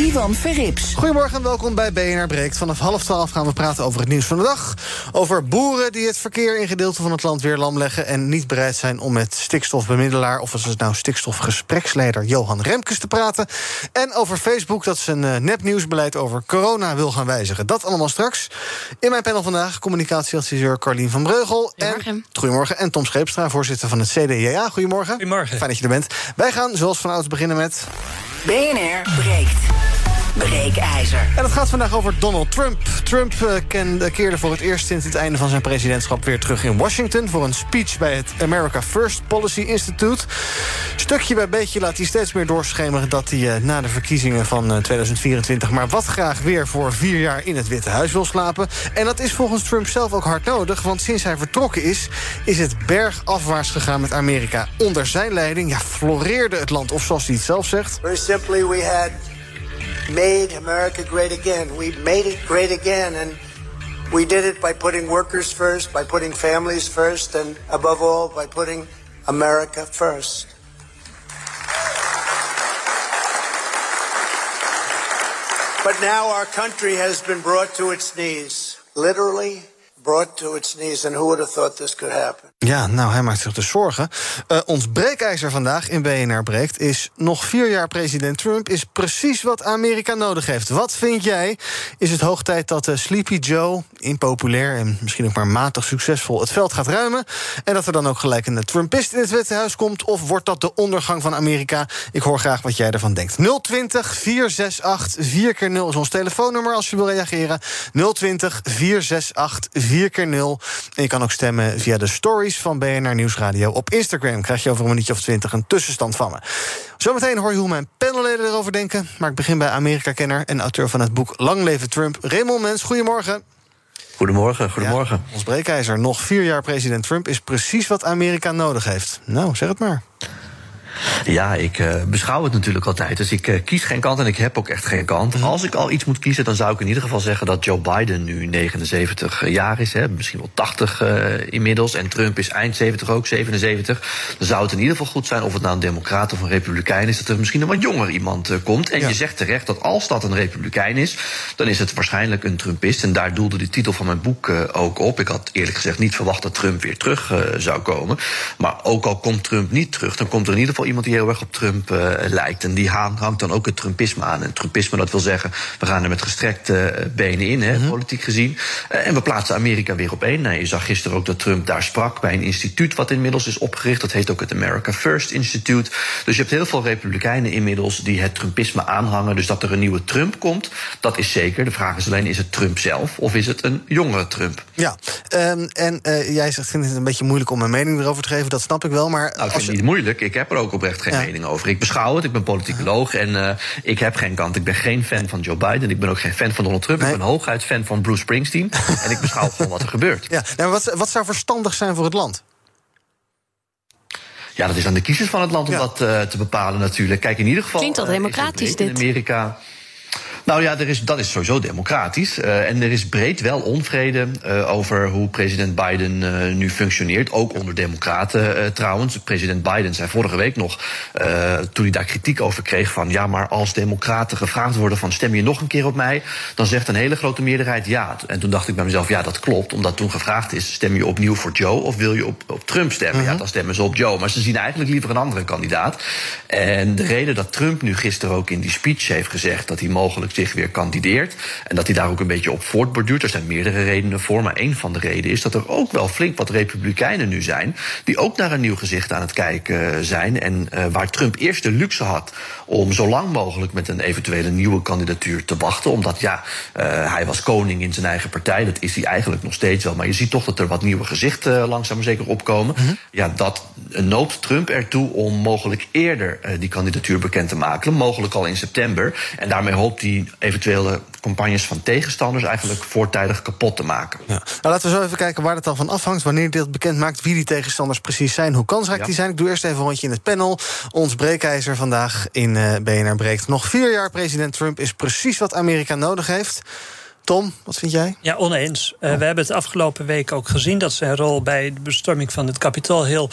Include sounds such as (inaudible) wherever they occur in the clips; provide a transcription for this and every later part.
Ivan Verrips. Goedemorgen en welkom bij BNR Breekt. Vanaf half twaalf gaan we praten over het nieuws van de dag. Over boeren die het verkeer in gedeelten van het land weer lam leggen... en niet bereid zijn om met stikstofbemiddelaar... of is het nou stikstofgespreksleider Johan Remkes te praten. En over Facebook dat zijn uh, nepnieuwsbeleid over corona wil gaan wijzigen. Dat allemaal straks. In mijn panel vandaag communicatieadviseur Carlien van Breugel. Goedemorgen. En, goedemorgen. En Tom Scheepstra, voorzitter van het CDJA. Goedemorgen. Goedemorgen. Fijn dat je er bent. Wij gaan zoals vanouds beginnen met... BNR breekt. Breekijzer. En het gaat vandaag over Donald Trump. Trump uh, kende, keerde voor het eerst sinds het einde van zijn presidentschap weer terug in Washington voor een speech bij het America First Policy Institute. Stukje bij beetje laat hij steeds meer doorschemeren dat hij uh, na de verkiezingen van uh, 2024 maar wat graag weer voor vier jaar in het Witte Huis wil slapen. En dat is volgens Trump zelf ook hard nodig, want sinds hij vertrokken is, is het bergafwaarts gegaan met Amerika. Onder zijn leiding ja, floreerde het land, of zoals hij het zelf zegt. Very simply, we had made America great again. We made it great again, and we did it by putting workers first, by putting families first, and above all, by putting America first. But now our country has been brought to its knees, literally brought to its knees, and who would have thought this could happen? Ja, nou, hij maakt zich dus zorgen. Uh, ons breekijzer vandaag in BNR Breekt is... nog vier jaar president Trump is precies wat Amerika nodig heeft. Wat vind jij? Is het hoog tijd dat uh, Sleepy Joe, impopulair... en misschien ook maar matig succesvol, het veld gaat ruimen... en dat er dan ook gelijk een Trumpist in het Witte Huis komt... of wordt dat de ondergang van Amerika? Ik hoor graag wat jij ervan denkt. 020 468 4 keer 0 is ons telefoonnummer als je wil reageren. 020 468 4 keer 0 En je kan ook stemmen via de stories van BNR Nieuwsradio. Op Instagram krijg je over een minuutje of twintig een tussenstand van me. Zometeen hoor je hoe mijn panelleden erover denken. Maar ik begin bij Amerika-kenner en auteur van het boek Lang leven Trump. Raymond Mens, goedemorgen. Goedemorgen, goedemorgen. Ja, ons breekijzer, nog vier jaar president Trump... is precies wat Amerika nodig heeft. Nou, zeg het maar. Ja, ik uh, beschouw het natuurlijk altijd. Dus ik uh, kies geen kant en ik heb ook echt geen kant. Mm. Als ik al iets moet kiezen, dan zou ik in ieder geval zeggen dat Joe Biden nu 79 jaar is. Hè, misschien wel 80 uh, inmiddels. En Trump is eind 70 ook, 77. Dan zou het in ieder geval goed zijn, of het nou een democraat of een republikein is, dat er misschien een wat jonger iemand komt. En ja. je zegt terecht dat als dat een republikein is, dan is het waarschijnlijk een Trumpist. En daar doelde de titel van mijn boek ook op. Ik had eerlijk gezegd niet verwacht dat Trump weer terug zou komen. Maar ook al komt Trump niet terug, dan komt er in ieder geval iemand die heel erg op Trump uh, lijkt. En die hangt dan ook het Trumpisme aan. En Trumpisme, dat wil zeggen, we gaan er met gestrekte uh, benen in, hè, mm -hmm. politiek gezien. Uh, en we plaatsen Amerika weer op één. Nou, je zag gisteren ook dat Trump daar sprak bij een instituut wat inmiddels is opgericht. Dat heet ook het America First Institute. Dus je hebt heel veel republikeinen inmiddels die het Trumpisme aanhangen. Dus dat er een nieuwe Trump komt, dat is zeker. De vraag is alleen, is het Trump zelf of is het een jongere Trump? Ja, um, en jij zegt, vindt het een beetje moeilijk om mijn mening erover te geven. Dat snap ik wel, maar... Nou, ik vind het niet moeilijk. Ik heb er ook oprecht geen ja. mening over. Ik beschouw het, ik ben politicoloog en uh, ik heb geen kant. Ik ben geen fan van Joe Biden, ik ben ook geen fan van Donald Trump. Nee. Ik ben hooguit fan van Bruce Springsteen. (laughs) en ik beschouw gewoon wat er gebeurt. Ja, nou, wat, wat zou verstandig zijn voor het land? Ja, dat is aan de kiezers van het land om ja. dat uh, te bepalen natuurlijk. Kijk, in ieder geval... Klinkt al democratisch, dit. In Amerika... Nou ja, er is, dat is sowieso democratisch. Uh, en er is breed wel onvrede uh, over hoe president Biden uh, nu functioneert. Ook onder democraten trouwens. President Biden zei vorige week nog, toen hij daar kritiek over kreeg... van ja, maar als democraten gevraagd worden van stem je nog een keer op mij... dan zegt een hele grote meerderheid ja. En toen dacht ik bij mezelf, ja, dat klopt. Omdat toen gevraagd is, stem je opnieuw voor Joe... of wil je op, op Trump stemmen? -huh. Ja, dan stemmen ze op Joe. Maar ze zien eigenlijk liever een andere kandidaat. En de reden dat Trump nu gisteren ook in die speech heeft gezegd... dat hij mogelijk zich weer kandideert. En dat hij daar ook een beetje op voortborduurt. Er zijn meerdere redenen voor. Maar een van de redenen is dat er ook wel flink wat Republikeinen nu zijn. die ook naar een nieuw gezicht aan het kijken zijn. En uh, waar Trump eerst de luxe had om zo lang mogelijk met een eventuele nieuwe kandidatuur te wachten. Omdat ja, uh, hij was koning in zijn eigen partij. Dat is hij eigenlijk nog steeds wel. Maar je ziet toch dat er wat nieuwe gezichten langzaam maar zeker opkomen. Mm -hmm. Ja, dat noopt Trump ertoe om mogelijk eerder uh, die kandidatuur bekend te maken. Mogelijk al in september. En daarmee hoopt hij eventuele campagnes van tegenstanders eigenlijk voortijdig kapot te maken. Ja. Nou, laten we zo even kijken waar het dan van afhangt. Wanneer dit bekend maakt, wie die tegenstanders precies zijn, hoe kansrijk ja. die zijn. Ik doe eerst even een rondje in het panel. Ons breekijzer vandaag in uh, BNR Breekt. Nog vier jaar president Trump is precies wat Amerika nodig heeft. Tom, wat vind jij? Ja, oneens. Uh, we hebben het afgelopen week ook gezien dat zijn rol bij de bestorming van het kapitool heel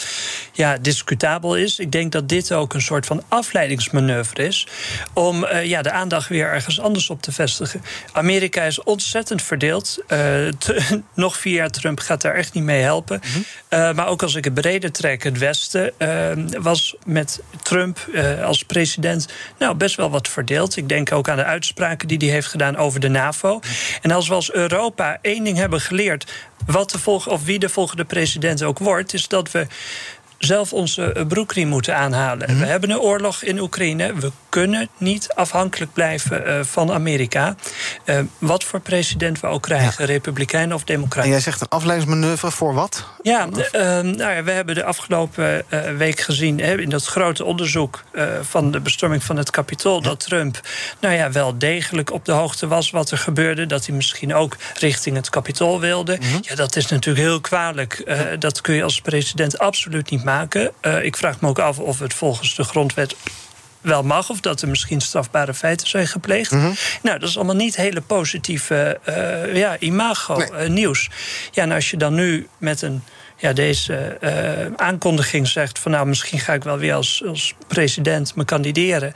ja, discutabel is. Ik denk dat dit ook een soort van afleidingsmanoeuvre is om uh, ja, de aandacht weer ergens anders op te vestigen. Amerika is ontzettend verdeeld. Uh, (laughs) nog vier jaar Trump gaat daar echt niet mee helpen. Mm -hmm. maar ook als ik het breder trek, het Westen was met Trump als president nou, best wel wat verdeeld. Ik denk ook aan de uitspraken die hij heeft gedaan over de NAVO. En als we als Europa één ding hebben geleerd, wat de volg of wie de volgende president ook wordt, is dat we zelf onze broekriem moeten aanhalen. Mm. We hebben een oorlog in Oekraïne. We kunnen niet afhankelijk blijven uh, van Amerika. Uh, wat voor president we ook krijgen, ja. republikein of democrat. En jij zegt een afleidingsmanoeuvre voor wat? Ja, de, uh, nou ja we hebben de afgelopen week gezien hè, in dat grote onderzoek van de bestorming van het kapitool... Ja. dat Trump nou ja, wel degelijk op de hoogte was wat er gebeurde. Dat hij misschien ook richting het kapitool wilde. Mm -hmm. Ja, dat is natuurlijk heel kwalijk. dat kun je als president absoluut niet maken. Uh, ik vraag me ook af of het volgens de grondwet wel mag, of dat er misschien strafbare feiten zijn gepleegd. Mm -hmm. Nou, dat is allemaal niet hele positieve uh, ja, imago-nieuws. Nee. Uh, ja, en als je dan nu met een ja, deze uh, aankondiging zegt van nou, misschien ga ik wel weer als, als president me kandideren.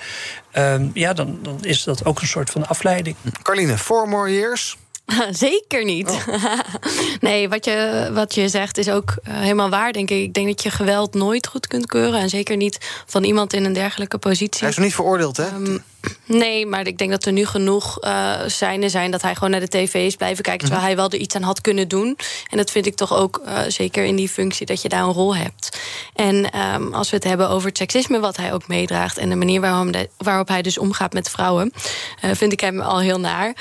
Uh, ja, dan, dan is dat ook een soort van afleiding. Carline, four more years. (laughs) Zeker niet. Oh. (laughs) nee, wat je, wat je zegt is ook uh, helemaal waar, denk ik. Ik denk dat je geweld nooit goed kunt keuren. En zeker niet van iemand in een dergelijke positie. Hij is nog niet veroordeeld, hè? Um, nee, maar ik denk dat er nu genoeg uh, zijnen zijn... dat hij gewoon naar de tv is blijven kijken... terwijl hij wel er iets aan had kunnen doen. En dat vind ik toch ook uh, zeker in die functie... dat je daar een rol hebt. En um, als we het hebben over het seksisme wat hij ook meedraagt... en de manier waarom de, waarop hij dus omgaat met vrouwen... vind ik hem al heel naar.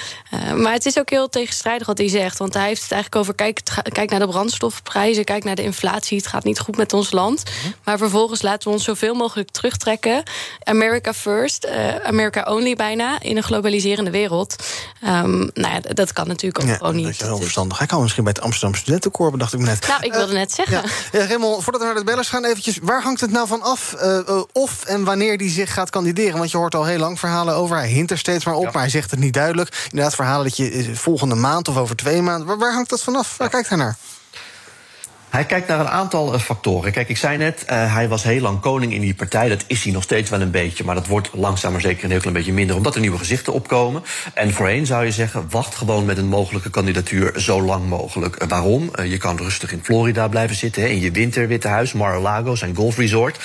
maar het is ook heel tegenstrijdig wat hij zegt. Want hij heeft het eigenlijk over... kijk, kijk naar de brandstofprijzen, kijk naar de inflatie... het gaat niet goed met ons land. -hmm. Maar vervolgens laten we ons zoveel mogelijk terugtrekken. America first, uh, America only bijna... in een globaliserende wereld. Um, nou ja, dat kan natuurlijk ook ja, gewoon niet. Dat is heel verstandig. Hij kan misschien bij het Amsterdam Studentenkoor, bedacht ik me net. Nou, ik wilde uh, net zeggen. Ja, ja Raymond, voordat we naar de bellers gaan, eventjes... waar hangt het nou van af uh, of en wanneer hij zich gaat kandideren? Want je hoort al heel lang verhalen over. Hij hint er steeds maar op, ja. maar hij zegt het niet duidelijk. Inderdaad, verhalen dat je volgende maand of over twee maanden... waar, waar hangt dat vanaf? Waar kijkt hij naar? Hij kijkt naar een aantal uh, factoren. Kijk, ik zei net, uh, hij was heel lang koning in die partij. Dat is hij nog steeds wel een beetje. Maar dat wordt langzaam maar zeker een heel klein beetje minder. Omdat er nieuwe gezichten opkomen. En voorheen zou je zeggen, wacht gewoon met een mogelijke kandidatuur zo lang mogelijk. Uh, waarom? je kan rustig in Florida blijven zitten. Hè, in je winterwitte huis, Mar-a-Lago, zijn golfresort.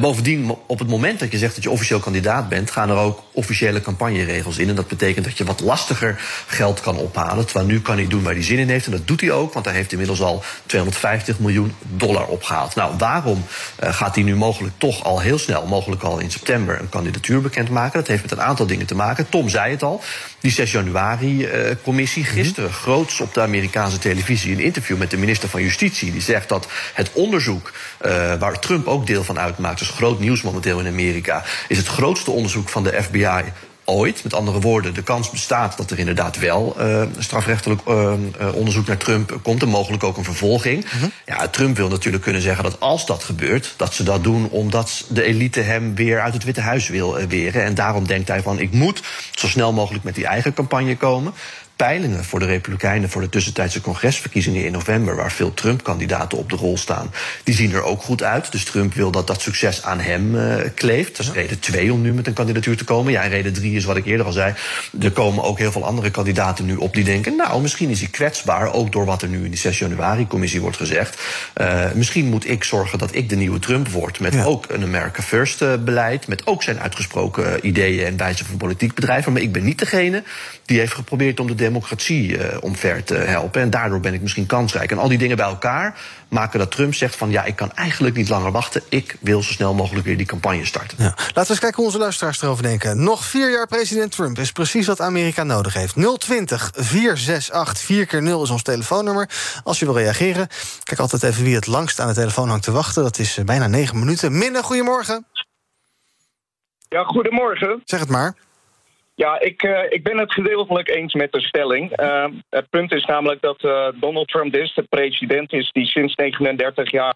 bovendien, op het moment dat je zegt dat je officieel kandidaat bent... gaan er ook officiële campagneregels in. En dat betekent dat je wat lastiger geld kan ophalen. Terwijl nu kan hij doen waar hij zin in heeft. En dat doet hij ook, want hij heeft inmiddels al 250 miljoen dollar opgehaald. Nou, waarom uh, gaat hij nu mogelijk toch al heel snel, mogelijk al in september, een kandidatuur bekendmaken? Dat heeft met een aantal dingen te maken. Tom zei het al, die 6 januari-commissie. Uh, Gisteren mm-hmm. groots op de Amerikaanse televisie een interview met de minister van Justitie. Die zegt dat het onderzoek, uh, waar Trump ook deel van uitmaakt, dus groot nieuws momenteel in Amerika, is het grootste onderzoek van de FBI ooit. Met andere woorden, de kans bestaat dat er inderdaad wel uh, strafrechtelijk uh, onderzoek naar Trump komt. En mogelijk ook een vervolging. Uh -huh. Ja, Trump wil natuurlijk kunnen zeggen dat als dat gebeurt, dat ze dat doen omdat de elite hem weer uit het Witte Huis wil weren. En daarom denkt hij van: ik moet zo snel mogelijk met die eigen campagne komen. Peilingen voor de Republikeinen voor de tussentijdse congresverkiezingen in november, waar veel Trump-kandidaten op de rol staan, die zien er ook goed uit. Dus Trump wil dat dat succes aan hem uh, kleeft. Dat is reden twee om nu met een kandidatuur te komen. Ja, en reden drie is wat ik eerder al zei. Er komen ook heel veel andere kandidaten nu op die denken, nou, misschien is hij kwetsbaar, ook door wat er nu in die 6 januari-commissie wordt gezegd. Uh, misschien moet ik zorgen dat ik de nieuwe Trump word, met ook een America First uh, beleid, met ook zijn uitgesproken ideeën en wijze van politiek bedrijven. Maar ik ben niet degene die heeft geprobeerd om de democratie uh, omver te helpen. En daardoor ben ik misschien kansrijk. En al die dingen bij elkaar maken dat Trump zegt van ja, ik kan eigenlijk niet langer wachten. Ik wil zo snel mogelijk weer die campagne starten. Ja. Laten we eens kijken hoe onze luisteraars erover denken. Nog vier jaar president Trump is precies wat Amerika nodig heeft. 020 468 4 keer 0 is ons telefoonnummer. Als je wil reageren, kijk altijd even wie het langst aan de telefoon hangt te wachten. Dat is bijna negen minuten. Minne, goedemorgen. Ja, goedemorgen. Zeg het maar. Ja, ik, uh, ik ben het gedeeltelijk eens met de stelling. Uh, het punt is namelijk dat uh, Donald Trump dus de president is die sinds 39 jaar,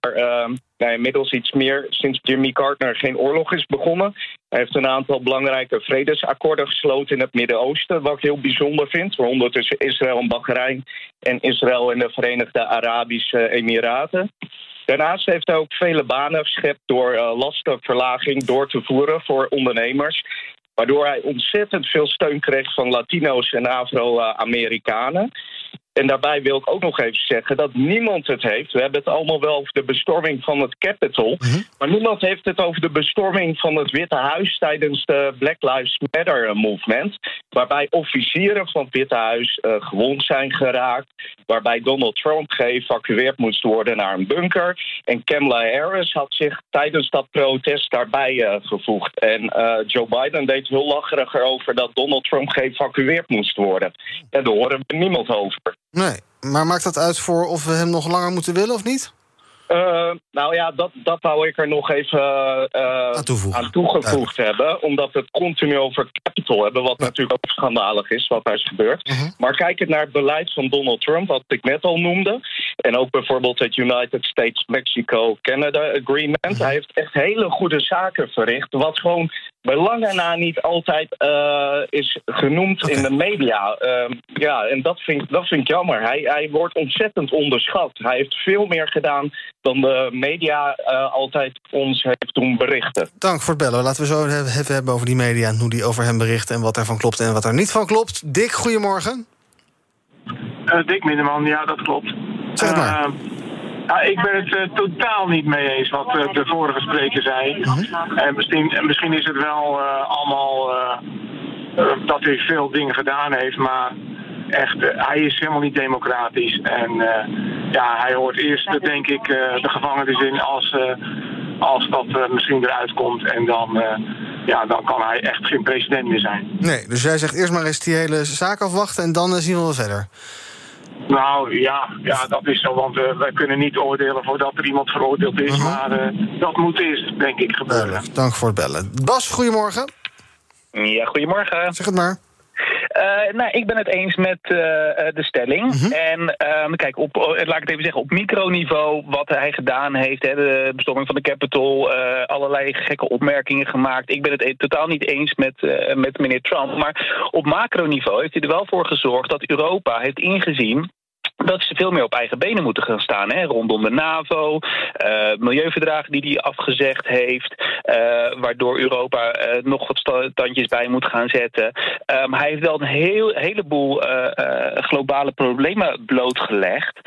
nou, inmiddels iets meer, sinds Jimmy Carter geen oorlog is begonnen. Hij heeft een aantal belangrijke vredesakkoorden gesloten in het Midden-Oosten, wat ik heel bijzonder vind, waaronder tussen Israël en Bahrein en Israël en de Verenigde Arabische Emiraten. Daarnaast heeft hij ook vele banen geschept door lastenverlaging door te voeren voor ondernemers. Waardoor hij ontzettend veel steun kreeg van Latino's en Afro-Amerikanen. En daarbij wil ik ook nog even zeggen dat niemand het heeft. We hebben het allemaal wel over de bestorming van het Capitol. Mm -hmm. Maar niemand heeft het over de bestorming van het Witte Huis tijdens de Black Lives Matter movement. Waarbij officieren van het Witte Huis uh, gewond zijn geraakt. Waarbij Donald Trump geëvacueerd moest worden naar een bunker. En Kamala Harris had zich tijdens dat protest daarbij uh, gevoegd. En uh, Joe Biden deed heel lacheriger over dat Donald Trump geëvacueerd moest worden. En daar horen we niemand over. Nee, maar maakt dat uit voor of we hem nog langer moeten willen of niet? Uh, nou ja, dat, dat wou ik er nog even uh, aan, aan, toegevoegd ja. hebben. Omdat we het continu over capital hebben. Wat ja. natuurlijk ook schandalig is, wat daar is gebeurd. Uh -huh. Maar kijk het naar het beleid van Donald Trump, wat ik net al noemde. En ook bijvoorbeeld het United States-Mexico-Canada Agreement. -huh. Hij heeft echt hele goede zaken verricht. Wat gewoon bij lange na niet altijd uh, is genoemd okay. in de media. Uh, ja, en dat vind, dat vind ik jammer. Hij, hij wordt ontzettend onderschat. Hij heeft veel meer gedaan dan de media uh, altijd ons heeft doen berichten. Dank voor het bellen. Laten we zo even hebben over die media... en hoe die over hem berichten en wat ervan klopt en wat er niet van klopt. Dick, goedemorgen. Uh, Dick Minneman, ja, dat klopt. Zeg maar. Ja, ik ben het uh, totaal niet mee eens wat uh, de vorige spreker zei. -huh. En misschien, misschien is het wel allemaal dat hij veel dingen gedaan heeft, maar echt, hij is helemaal niet democratisch. En ja, hij hoort eerst, denk ik, de gevangenis in als, als dat misschien eruit komt. En dan, ja, dan kan hij echt geen president meer zijn. Nee, dus jij zegt eerst maar eens die hele zaak afwachten en dan zien we wel verder. Nou ja, ja, dat is zo, want uh, wij kunnen niet oordelen voordat er iemand veroordeeld is. Uh -huh. Maar uh, dat moet eerst, denk ik, gebeuren. Duidelijk, dank voor het bellen. Bas, goedemorgen. Ja, goedemorgen. Zeg het maar. Uh, nou, ik ben het eens met uh, de stelling. -huh. En um, kijk, op, laat ik het even zeggen, op microniveau wat hij gedaan heeft, hè, de bestorming van de Capitol, uh, allerlei gekke opmerkingen gemaakt. Ik ben het e totaal niet eens met, met meneer Trump. Maar op macroniveau heeft hij er wel voor gezorgd dat Europa heeft ingezien dat ze veel meer op eigen benen moeten gaan staan. Hè? Rondom de NAVO, uh, milieuverdragen die hij afgezegd heeft... Uh, waardoor Europa uh, nog wat tandjes bij moet gaan zetten. Um, hij heeft wel een heel, heleboel globale problemen blootgelegd...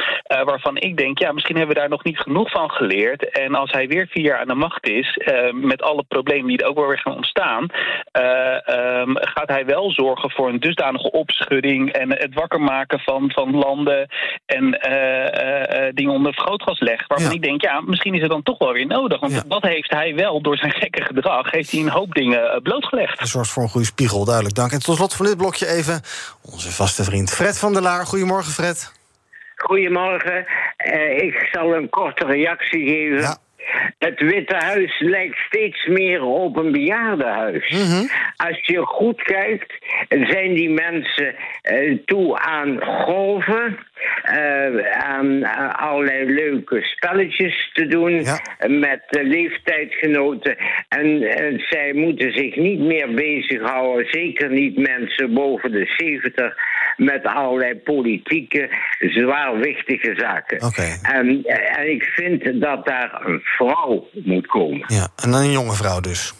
waarvan ik denk, ja, misschien hebben we daar nog niet genoeg van geleerd. En als hij weer vier jaar aan de macht is... met alle problemen die er ook wel weer gaan ontstaan... Um, gaat hij wel zorgen voor een dusdanige opschudding... en het wakker maken van, van landen en uh, uh, dingen onder vergrootglas legt. Waarvan ja. ik denk, ja, misschien is het dan toch wel weer nodig. Want ja. dat heeft hij wel, door zijn gekke gedrag, heeft hij een hoop dingen blootgelegd. Een soort voor een goede spiegel, duidelijk. Dank. En tot slot van dit blokje even onze vaste vriend Fred van der Laar. Goedemorgen, Fred. Goedemorgen. Uh, ik zal een korte reactie geven. Ja. Het Witte Huis lijkt steeds meer op een bejaardenhuis. Mm -hmm. Als je goed kijkt, zijn die mensen uh, toe aan golven, uh, aan uh, allerlei leuke spelletjes te doen ja. met leeftijdgenoten. En zij moeten zich niet meer bezighouden, zeker niet mensen boven de 70, met allerlei politieke, zwaarwichtige zaken. Oké. En, en ik vind dat daar een vrouw moet komen. Ja, en een jonge vrouw dus.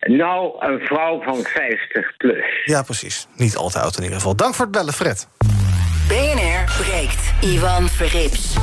Nou, een vrouw van 50 plus. Ja, precies. Niet al te oud in ieder geval. Dank voor het bellen, Fred. BNR breekt. Ivan Verrips.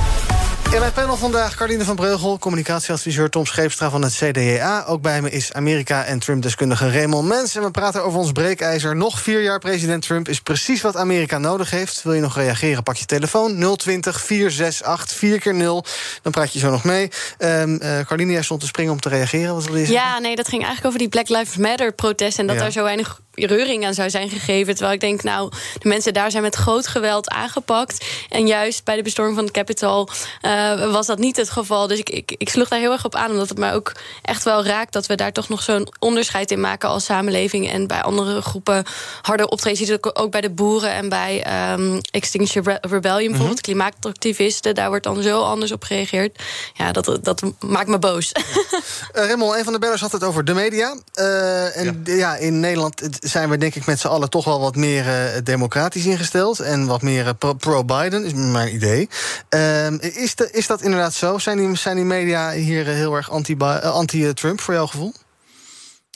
In mijn panel vandaag Carline van Breugel, communicatieadviseur Tom Scheepstra van het CDA. Ook bij me is Amerika- en Trump-deskundige Raymond Mens. En we praten over ons breekijzer. Nog vier jaar president Trump is precies wat Amerika nodig heeft. Wil je nog reageren, pak je telefoon 020 468 4 keer 0 Dan praat je zo nog mee. Um, uh, Carline, jij stond te springen om te reageren. Wat wil je zeggen? Ja, nee, dat ging eigenlijk over die Black Lives Matter-protest... en dat Ja. daar zo weinig reuring aan zou zijn gegeven. Terwijl ik denk, nou, de mensen daar zijn met groot geweld aangepakt. En juist bij de bestorming van het Capitol eh, was dat niet het geval. Dus ik, ik, ik sloeg daar heel erg op aan, omdat het mij ook echt wel raakt... dat we daar toch nog zo'n onderscheid in maken als samenleving... en bij andere groepen harder optreden. Je ziet het ook bij de boeren en bij ehm, Extinction Re- Rebellion... bijvoorbeeld klimaatactivisten, daar wordt dan zo anders op gereageerd. Ja, dat, dat maakt me boos. Uh, Raymond, een van de bellers had het over de media. Uh, en ja. in Nederland zijn we denk ik met z'n allen toch wel wat meer uh, democratisch ingesteld. En wat meer uh, pro-Biden, is mijn idee. Uh, is, de, is dat inderdaad zo? Zijn die, zijn die media hier heel erg anti-Trump anti voor jouw gevoel?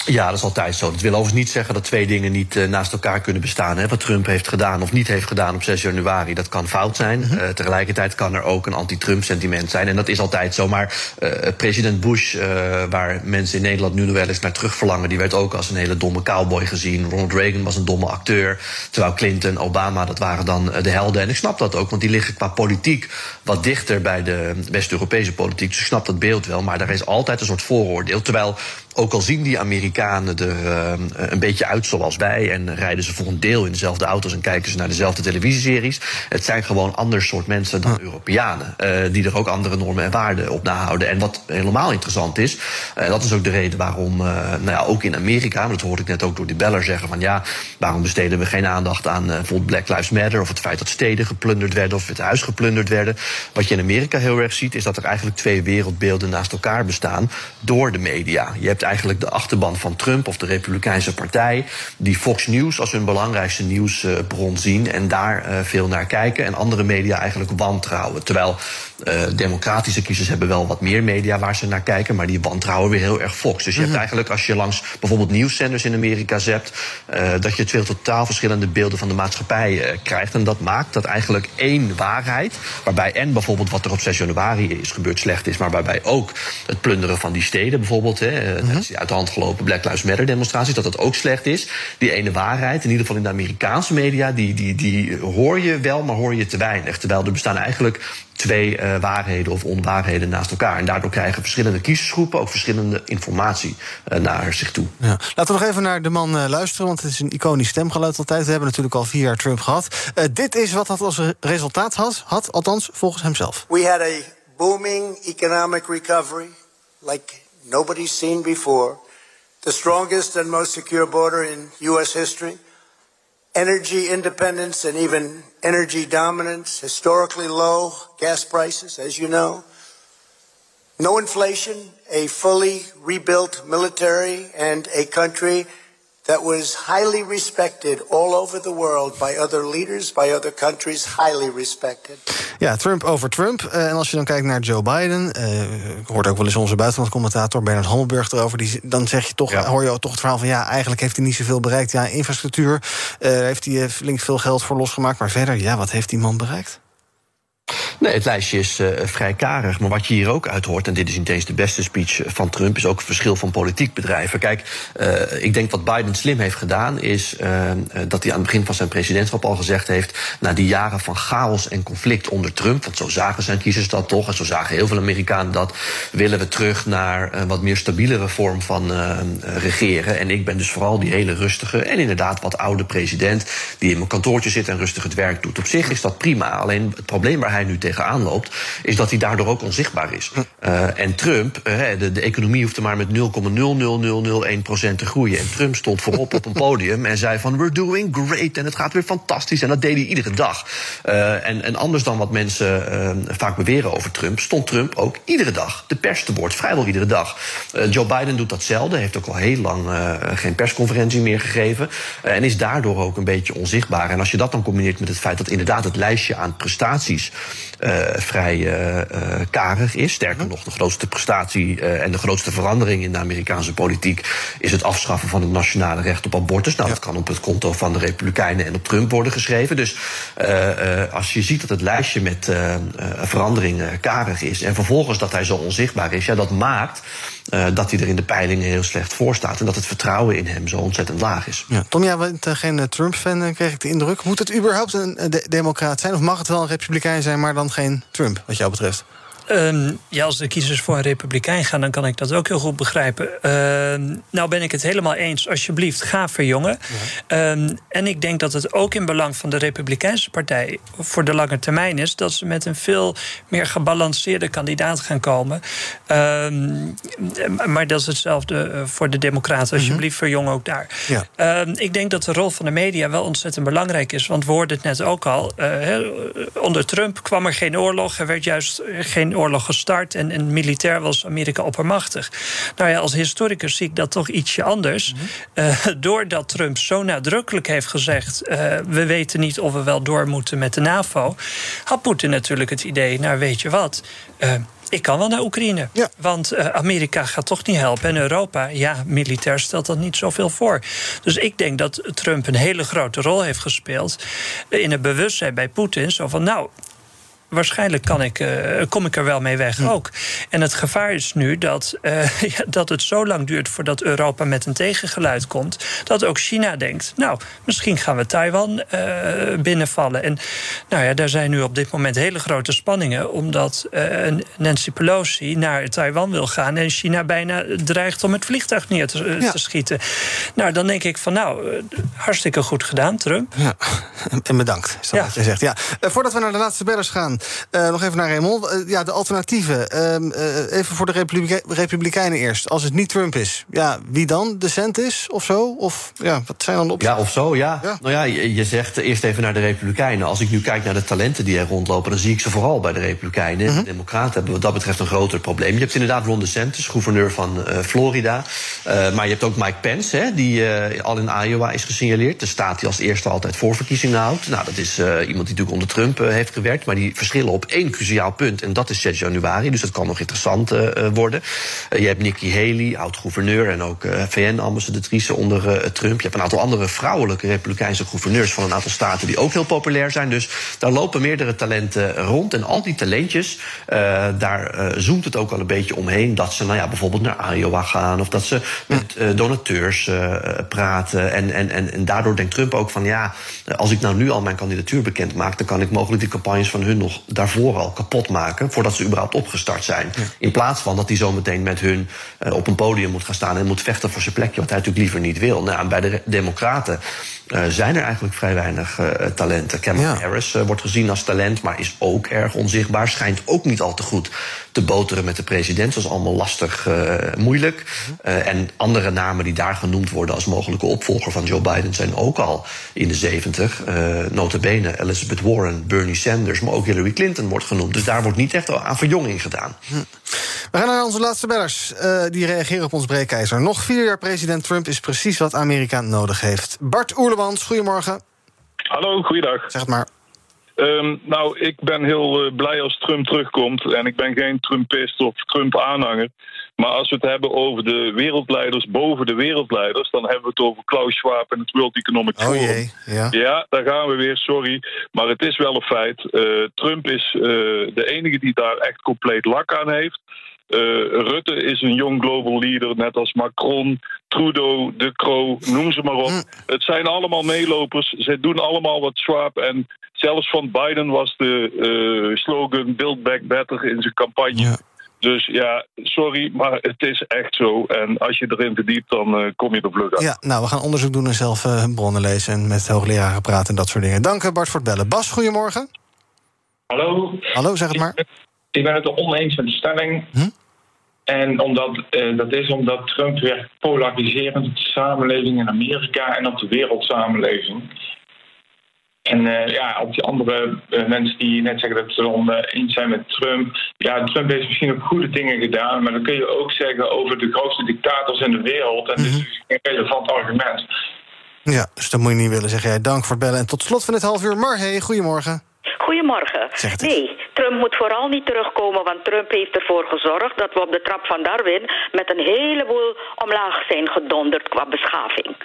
Ja, dat is altijd zo. Dat wil overigens niet zeggen dat twee dingen niet uh, naast elkaar kunnen bestaan. Hè. Wat Trump heeft gedaan of niet heeft gedaan op 6 januari, dat kan fout zijn. -hmm. uh, tegelijkertijd kan er ook een anti-Trump sentiment zijn. En dat is altijd zo. Maar uh, president Bush, waar mensen in Nederland nu nog wel eens naar terug verlangen, die werd ook als een hele domme cowboy gezien. Ronald Reagan was een domme acteur. Terwijl Clinton, Obama, dat waren dan de helden. En ik snap dat ook, want die liggen qua politiek wat dichter bij de West-Europese politiek. Dus ik snap dat beeld wel. Maar daar is altijd een soort vooroordeel. Terwijl ook al zien die Amerikanen er uh, een beetje uit zoals wij... en rijden ze voor een deel in dezelfde auto's en kijken ze naar dezelfde televisieseries... het zijn gewoon ander soort mensen dan Europeanen... Uh, die er ook andere normen en waarden op nahouden. En wat helemaal interessant is, uh, dat is ook de reden waarom... nou ja, ook in Amerika, maar dat hoorde ik net ook door die beller zeggen... van ja, waarom besteden we geen aandacht aan bijvoorbeeld Black Lives Matter... of het feit dat steden geplunderd werden of het huis geplunderd werden. Wat je in Amerika heel erg ziet, is dat er eigenlijk twee wereldbeelden naast elkaar bestaan... door de media. Je hebt eigenlijk de achterban van Trump of de Republikeinse Partij, die Fox News als hun belangrijkste nieuwsbron zien en daar uh, veel naar kijken. En andere media eigenlijk wantrouwen. Terwijl uh, democratische kiezers hebben wel wat meer media waar ze naar kijken, maar die wantrouwen weer heel erg Fox. Dus je hebt eigenlijk, als je langs bijvoorbeeld nieuwszenders in Amerika zept, uh, dat je twee totaal verschillende beelden van de maatschappij krijgt. En dat maakt dat eigenlijk één waarheid, waarbij en bijvoorbeeld wat er op 6 januari is gebeurd slecht is, maar waarbij ook het plunderen van die steden bijvoorbeeld, hè, die uit de hand gelopen Black Lives Matter demonstraties, dat dat ook slecht is. Die ene waarheid, in ieder geval in de Amerikaanse media, die, die, die hoor je wel, maar hoor je te weinig. Terwijl er bestaan eigenlijk twee uh, waarheden of onwaarheden naast elkaar. En daardoor krijgen verschillende kiezersgroepen ook verschillende informatie uh, naar zich toe. Ja. Laten we nog even naar de man uh, luisteren, want het is een iconisch stemgeluid altijd. We hebben natuurlijk al vier jaar Trump gehad. dit is wat dat als resultaat had, had, althans volgens hemzelf. We had a booming economic recovery like nobody's seen before. The strongest and most secure border in U.S. history. Energy independence and even energy dominance. Historically low gas prices, as you know. No inflation, a fully rebuilt military, and a country that was highly respected all over the world by other leaders, by other countries, highly respected. Ja, Trump over Trump. Uh, en als je dan kijkt naar Joe Biden, uh, ik hoorde ook wel eens onze buitenlandcommentator Bernard Hammelburg erover, die, dan zeg je toch, ja. hoor je toch het verhaal van ja, eigenlijk heeft hij niet zoveel bereikt. Ja, infrastructuur uh, heeft hij flink veel geld voor losgemaakt, maar verder, ja, wat heeft die man bereikt? Nee, het lijstje is uh, vrij karig. Maar wat je hier ook uit hoort, en dit is niet eens de beste speech van Trump, is ook het verschil van politiek bedrijven. Kijk, uh, ik denk wat Biden slim heeft gedaan, is dat hij aan het begin van zijn presidentschap al gezegd heeft. Na die jaren van chaos en conflict onder Trump, want zo zagen zijn kiezers dat toch, en zo zagen heel veel Amerikanen dat, willen we terug naar een wat meer stabielere vorm van regeren. En ik ben dus vooral die hele rustige en inderdaad wat oude president, die in mijn kantoortje zit en rustig het werk doet. Op zich is dat prima. Alleen het probleem waar hij nu tegen tegenaan loopt, is dat hij daardoor ook onzichtbaar is. Uh, en Trump, uh, de, de economie hoefde maar met 0,00001% te groeien. En Trump stond voorop op een (laughs) podium en zei van we're doing great en het gaat weer fantastisch. En dat deed hij iedere dag. Uh, en, en anders dan wat mensen vaak beweren over Trump, stond Trump ook iedere dag de pers te boord, vrijwel iedere dag. Joe Biden doet datzelfde, heeft ook al heel lang geen persconferentie meer gegeven. en is daardoor ook een beetje onzichtbaar. En als je dat dan combineert met het feit dat inderdaad het lijstje aan prestaties vrij uh, karig is. Sterker nog, de grootste prestatie en de grootste verandering in de Amerikaanse politiek is het afschaffen van het nationale recht op abortus. Nou, dat kan op het konto van de Republikeinen en op Trump worden geschreven. Dus als je ziet dat het lijstje met veranderingen karig is en vervolgens dat hij zo onzichtbaar is, ja, dat maakt uh, dat hij er in de peilingen heel slecht voor staat. En dat het vertrouwen in hem zo ontzettend laag is. Tom, jij bent geen Trump-fan, kreeg ik de indruk. Moet het überhaupt een de democraat zijn? Of mag het wel een republikein zijn, maar dan geen Trump, wat jou betreft? Um, ja, als de kiezers voor een republikein gaan, dan kan ik dat ook heel goed begrijpen. Uh, nou ben ik het helemaal eens. Alsjeblieft, ga verjongen. Ja. Um, en ik denk dat het ook in belang van de Republikeinse Partij voor de lange termijn is dat ze met een veel meer gebalanceerde kandidaat gaan komen. Um, maar dat is hetzelfde eh, voor de Democraten. Mhm. Alsjeblieft, verjong ook daar. Ja. ik denk dat de rol van de media wel ontzettend belangrijk is. Want we hoorden het net ook al. Uh, onder Trump kwam er geen oorlog. Er werd juist geen oorlog gestart en, en militair was Amerika oppermachtig. Nou ja, als historicus zie ik dat toch ietsje anders. Mm doordat Trump zo nadrukkelijk heeft gezegd: uh, we weten niet of we wel door moeten met de NAVO, had Poetin natuurlijk het idee: nou weet je wat. Uh, ik kan wel naar Oekraïne. Ja. Want uh, Amerika gaat toch niet helpen. En Europa, ja, militair stelt dat niet zoveel voor. Dus ik denk dat Trump een hele grote rol heeft gespeeld. in het bewustzijn bij Poetin. Zo van, nou, waarschijnlijk kan ik, uh, kom ik er wel mee weg ook. En het gevaar is nu dat, (laughs) uh, dat het zo lang duurt voordat Europa met een tegengeluid komt. Dat ook China denkt, nou, misschien gaan we Taiwan uh, binnenvallen. En nou ja, daar zijn nu op dit moment hele grote spanningen. Omdat Nancy Pelosi naar Taiwan wil gaan. En China bijna dreigt om het vliegtuig neer te, ja. te schieten. Nou, dan denk ik van nou, hartstikke goed gedaan, Trump. Ja, (laughs) en bedankt, is dat ja. wat je zegt. Ja. voordat we naar de laatste bellers gaan. Uh, nog even naar Raymond. Uh, ja, de alternatieven. Uh, even voor de Republike Republikeinen eerst. Als het niet Trump is, ja, wie dan? De is of zo? Of ja, wat zijn dan de opties? Ja, of zo, ja. ja. Nou ja, je, je, zegt eerst even naar de Republikeinen. Als ik nu kijk naar de talenten die er rondlopen, dan zie ik ze vooral bij de Republikeinen. -huh. De Democraten hebben wat dat betreft een groter probleem. Je hebt inderdaad Ron DeSantis, gouverneur van Florida. maar je hebt ook Mike Pence, hè, die al in Iowa is gesignaleerd. De staat die als eerste altijd voorverkiezingen houdt. Nou, dat is iemand die natuurlijk onder Trump heeft gewerkt, maar die verschillen op één cruciaal punt. En dat is 6 januari. Dus dat kan nog interessant uh, worden. Uh, je hebt Nikki Haley, oud-gouverneur en ook VN-ambassadrice onder Trump. Je hebt een aantal andere vrouwelijke republikeinse gouverneurs van een aantal staten die ook heel populair zijn. Dus daar lopen meerdere talenten rond. En al die talentjes, daar zoemt het ook al een beetje omheen. Dat ze nou ja, bijvoorbeeld naar Iowa gaan of dat ze met donateurs praten. En, en, en, en daardoor denkt Trump ook van ja, als ik nou nu al mijn kandidatuur bekend maak, dan kan ik mogelijk die campagnes van hun nog daarvoor al kapot maken... voordat ze überhaupt opgestart zijn. In plaats van dat hij zometeen met hun uh, op een podium moet gaan staan... en moet vechten voor zijn plekje, wat hij natuurlijk liever niet wil. Nou, bij de Democraten uh, zijn er eigenlijk vrij weinig uh, talenten. Ja. Harris wordt gezien als talent, maar is ook erg onzichtbaar. Schijnt ook niet al te goed te boteren met de president. Dat is allemaal lastig moeilijk. en andere namen die daar genoemd worden als mogelijke opvolger van Joe Biden... zijn ook al in de zeventig. notabene Elizabeth Warren, Bernie Sanders, maar ook Hillary Clinton wordt genoemd. Dus daar wordt niet echt aan verjonging gedaan. Hm. We gaan naar onze laatste bellers. Die reageren op ons breekijzer. Nog vier jaar president Trump is precies wat Amerika nodig heeft. Bart Oerlemans, goedemorgen. Hallo, goeiedag. Zeg het maar. Um, nou, ik ben heel uh, blij als Trump terugkomt. En ik ben geen Trumpist of Trump-aanhanger. Maar als we het hebben over de wereldleiders boven de wereldleiders, dan hebben we het over Klaus Schwab en het World Economic oh Forum. Oh jee, ja. ja, daar gaan we weer, sorry. Maar het is wel een feit. Uh, Trump is uh, de enige die daar echt compleet lak aan heeft. Uh, Rutte is een jong global leader, net als Macron, Trudeau, De Croo, noem ze maar op. Hm. Het zijn allemaal meelopers. Ze doen allemaal wat Schwab. En zelfs van Biden was de uh, slogan Build Back Better in zijn campagne. Ja. Dus ja, sorry, maar het is echt zo. En als je erin verdiept, dan uh, kom je er vlug uit. Ja, nou, we gaan onderzoek doen en zelf uh, bronnen lezen... en met hoogleraren praten en dat soort dingen. Dank Bart voor het bellen. Bas, goedemorgen. Hallo. Hallo, zeg het maar. Ik ben het er oneens met de stelling. Hm? En omdat, eh, dat is omdat Trump werkt polariserend op de samenleving in Amerika en op de wereldsamenleving. En eh, ja, op die andere eh, mensen die net zeggen dat ze het oneens zijn met Trump. Ja, Trump heeft misschien ook goede dingen gedaan, maar dan kun je ook zeggen over de grootste dictators in de wereld. En dat is dus geen relevant argument. Ja, dus dat moet je niet willen, zeg jij. Dank voor het bellen. En tot slot van dit half uur, Marhe, goedemorgen. Goedemorgen. Nee, Trump moet vooral niet terugkomen, want Trump heeft ervoor gezorgd dat we op de trap van Darwin met een heleboel omlaag zijn gedonderd qua beschaving.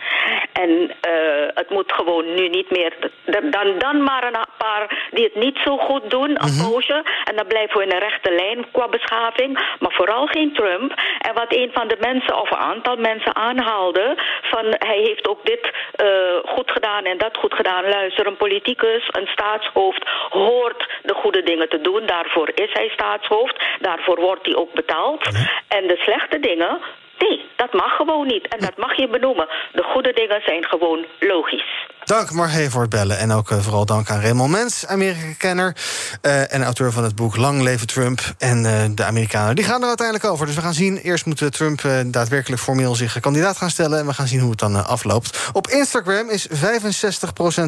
En eh, het moet gewoon nu niet meer. Dan, dan maar een paar die het niet zo goed doen, een poosje. En dan blijven we in een rechte lijn qua beschaving. Maar vooral geen Trump. En wat een van de mensen, of een aantal mensen aanhaalde, van hij heeft ook dit eh, goed gedaan en dat goed gedaan. Luister, een politicus, een staatshoofd hoort de goede dingen te doen. Daarvoor is hij staatshoofd. Daarvoor wordt hij ook betaald. En de slechte dingen, nee, dat mag gewoon niet. En dat mag je benoemen. De goede dingen zijn gewoon logisch. Dank Marhe voor het bellen. En ook eh, vooral dank aan Raymond Mens, Amerika-kenner... eh, en auteur van het boek Lang leven Trump. En eh, de Amerikanen die gaan er uiteindelijk over. Dus we gaan zien. Eerst moet Trump daadwerkelijk formeel zich kandidaat gaan stellen... en we gaan zien hoe het dan afloopt. Op Instagram is 65%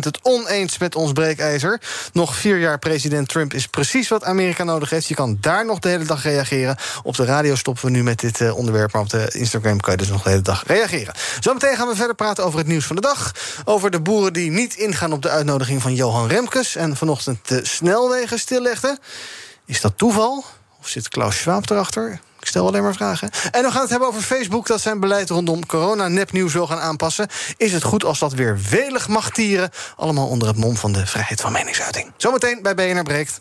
het oneens met ons breekijzer. Nog vier jaar president Trump is precies wat Amerika nodig heeft. Je kan daar nog de hele dag reageren. Op de radio stoppen we nu met dit onderwerp... maar op de Instagram kan je dus nog de hele dag reageren. Zometeen gaan we verder praten over het nieuws van de dag. Over de boeren die niet ingaan op de uitnodiging van Johan Remkes... en vanochtend de snelwegen stillegden. Is dat toeval? Of zit Klaus Schwab erachter? Ik stel alleen maar vragen. En we gaan het hebben over Facebook... dat zijn beleid rondom corona-nepnieuws wil gaan aanpassen. Is het goed als dat weer welig mag tieren? Allemaal onder het mom van de vrijheid van meningsuiting. Zometeen bij BNR Breekt.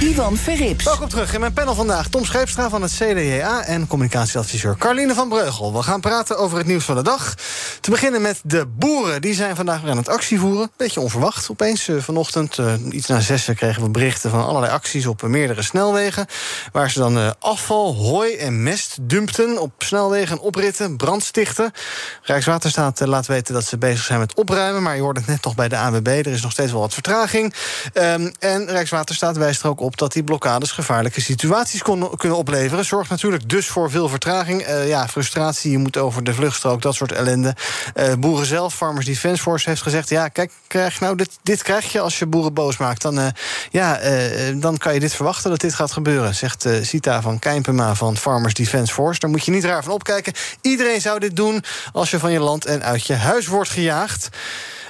Ivan Verrips. Welkom terug in mijn panel vandaag. Tom Scheepstra van het CDA en communicatieadviseur Carline van Breugel. We gaan praten over het nieuws van de dag. Te beginnen met de boeren. Die zijn vandaag weer aan het actie voeren. Beetje onverwacht opeens. Eh, vanochtend, eh, iets na zessen, kregen we berichten van allerlei acties op meerdere snelwegen. Waar ze dan eh, afval, hooi en mest dumpten op snelwegen, opritten, brandstichten. Rijkswaterstaat laat weten dat ze bezig zijn met opruimen. Maar je hoort het net toch bij de ANWB. Er is nog steeds wel wat vertraging. Ehm, en Rijkswaterstaat wijst er ook op dat die blokkades gevaarlijke situaties kunnen opleveren. Zorgt natuurlijk dus voor veel vertraging. Uh, ja, frustratie, je moet over de vluchtstrook, dat soort ellende. Uh, boeren zelf, Farmers Defence Force heeft gezegd... ja, kijk, krijg, nou, dit, dit krijg je als je boeren boos maakt. Dan, uh, ja, dan kan je dit verwachten dat dit gaat gebeuren... zegt Sita van Kijmpema van Farmers Defence Force. Daar moet je niet raar van opkijken. Iedereen zou dit doen als je van je land en uit je huis wordt gejaagd.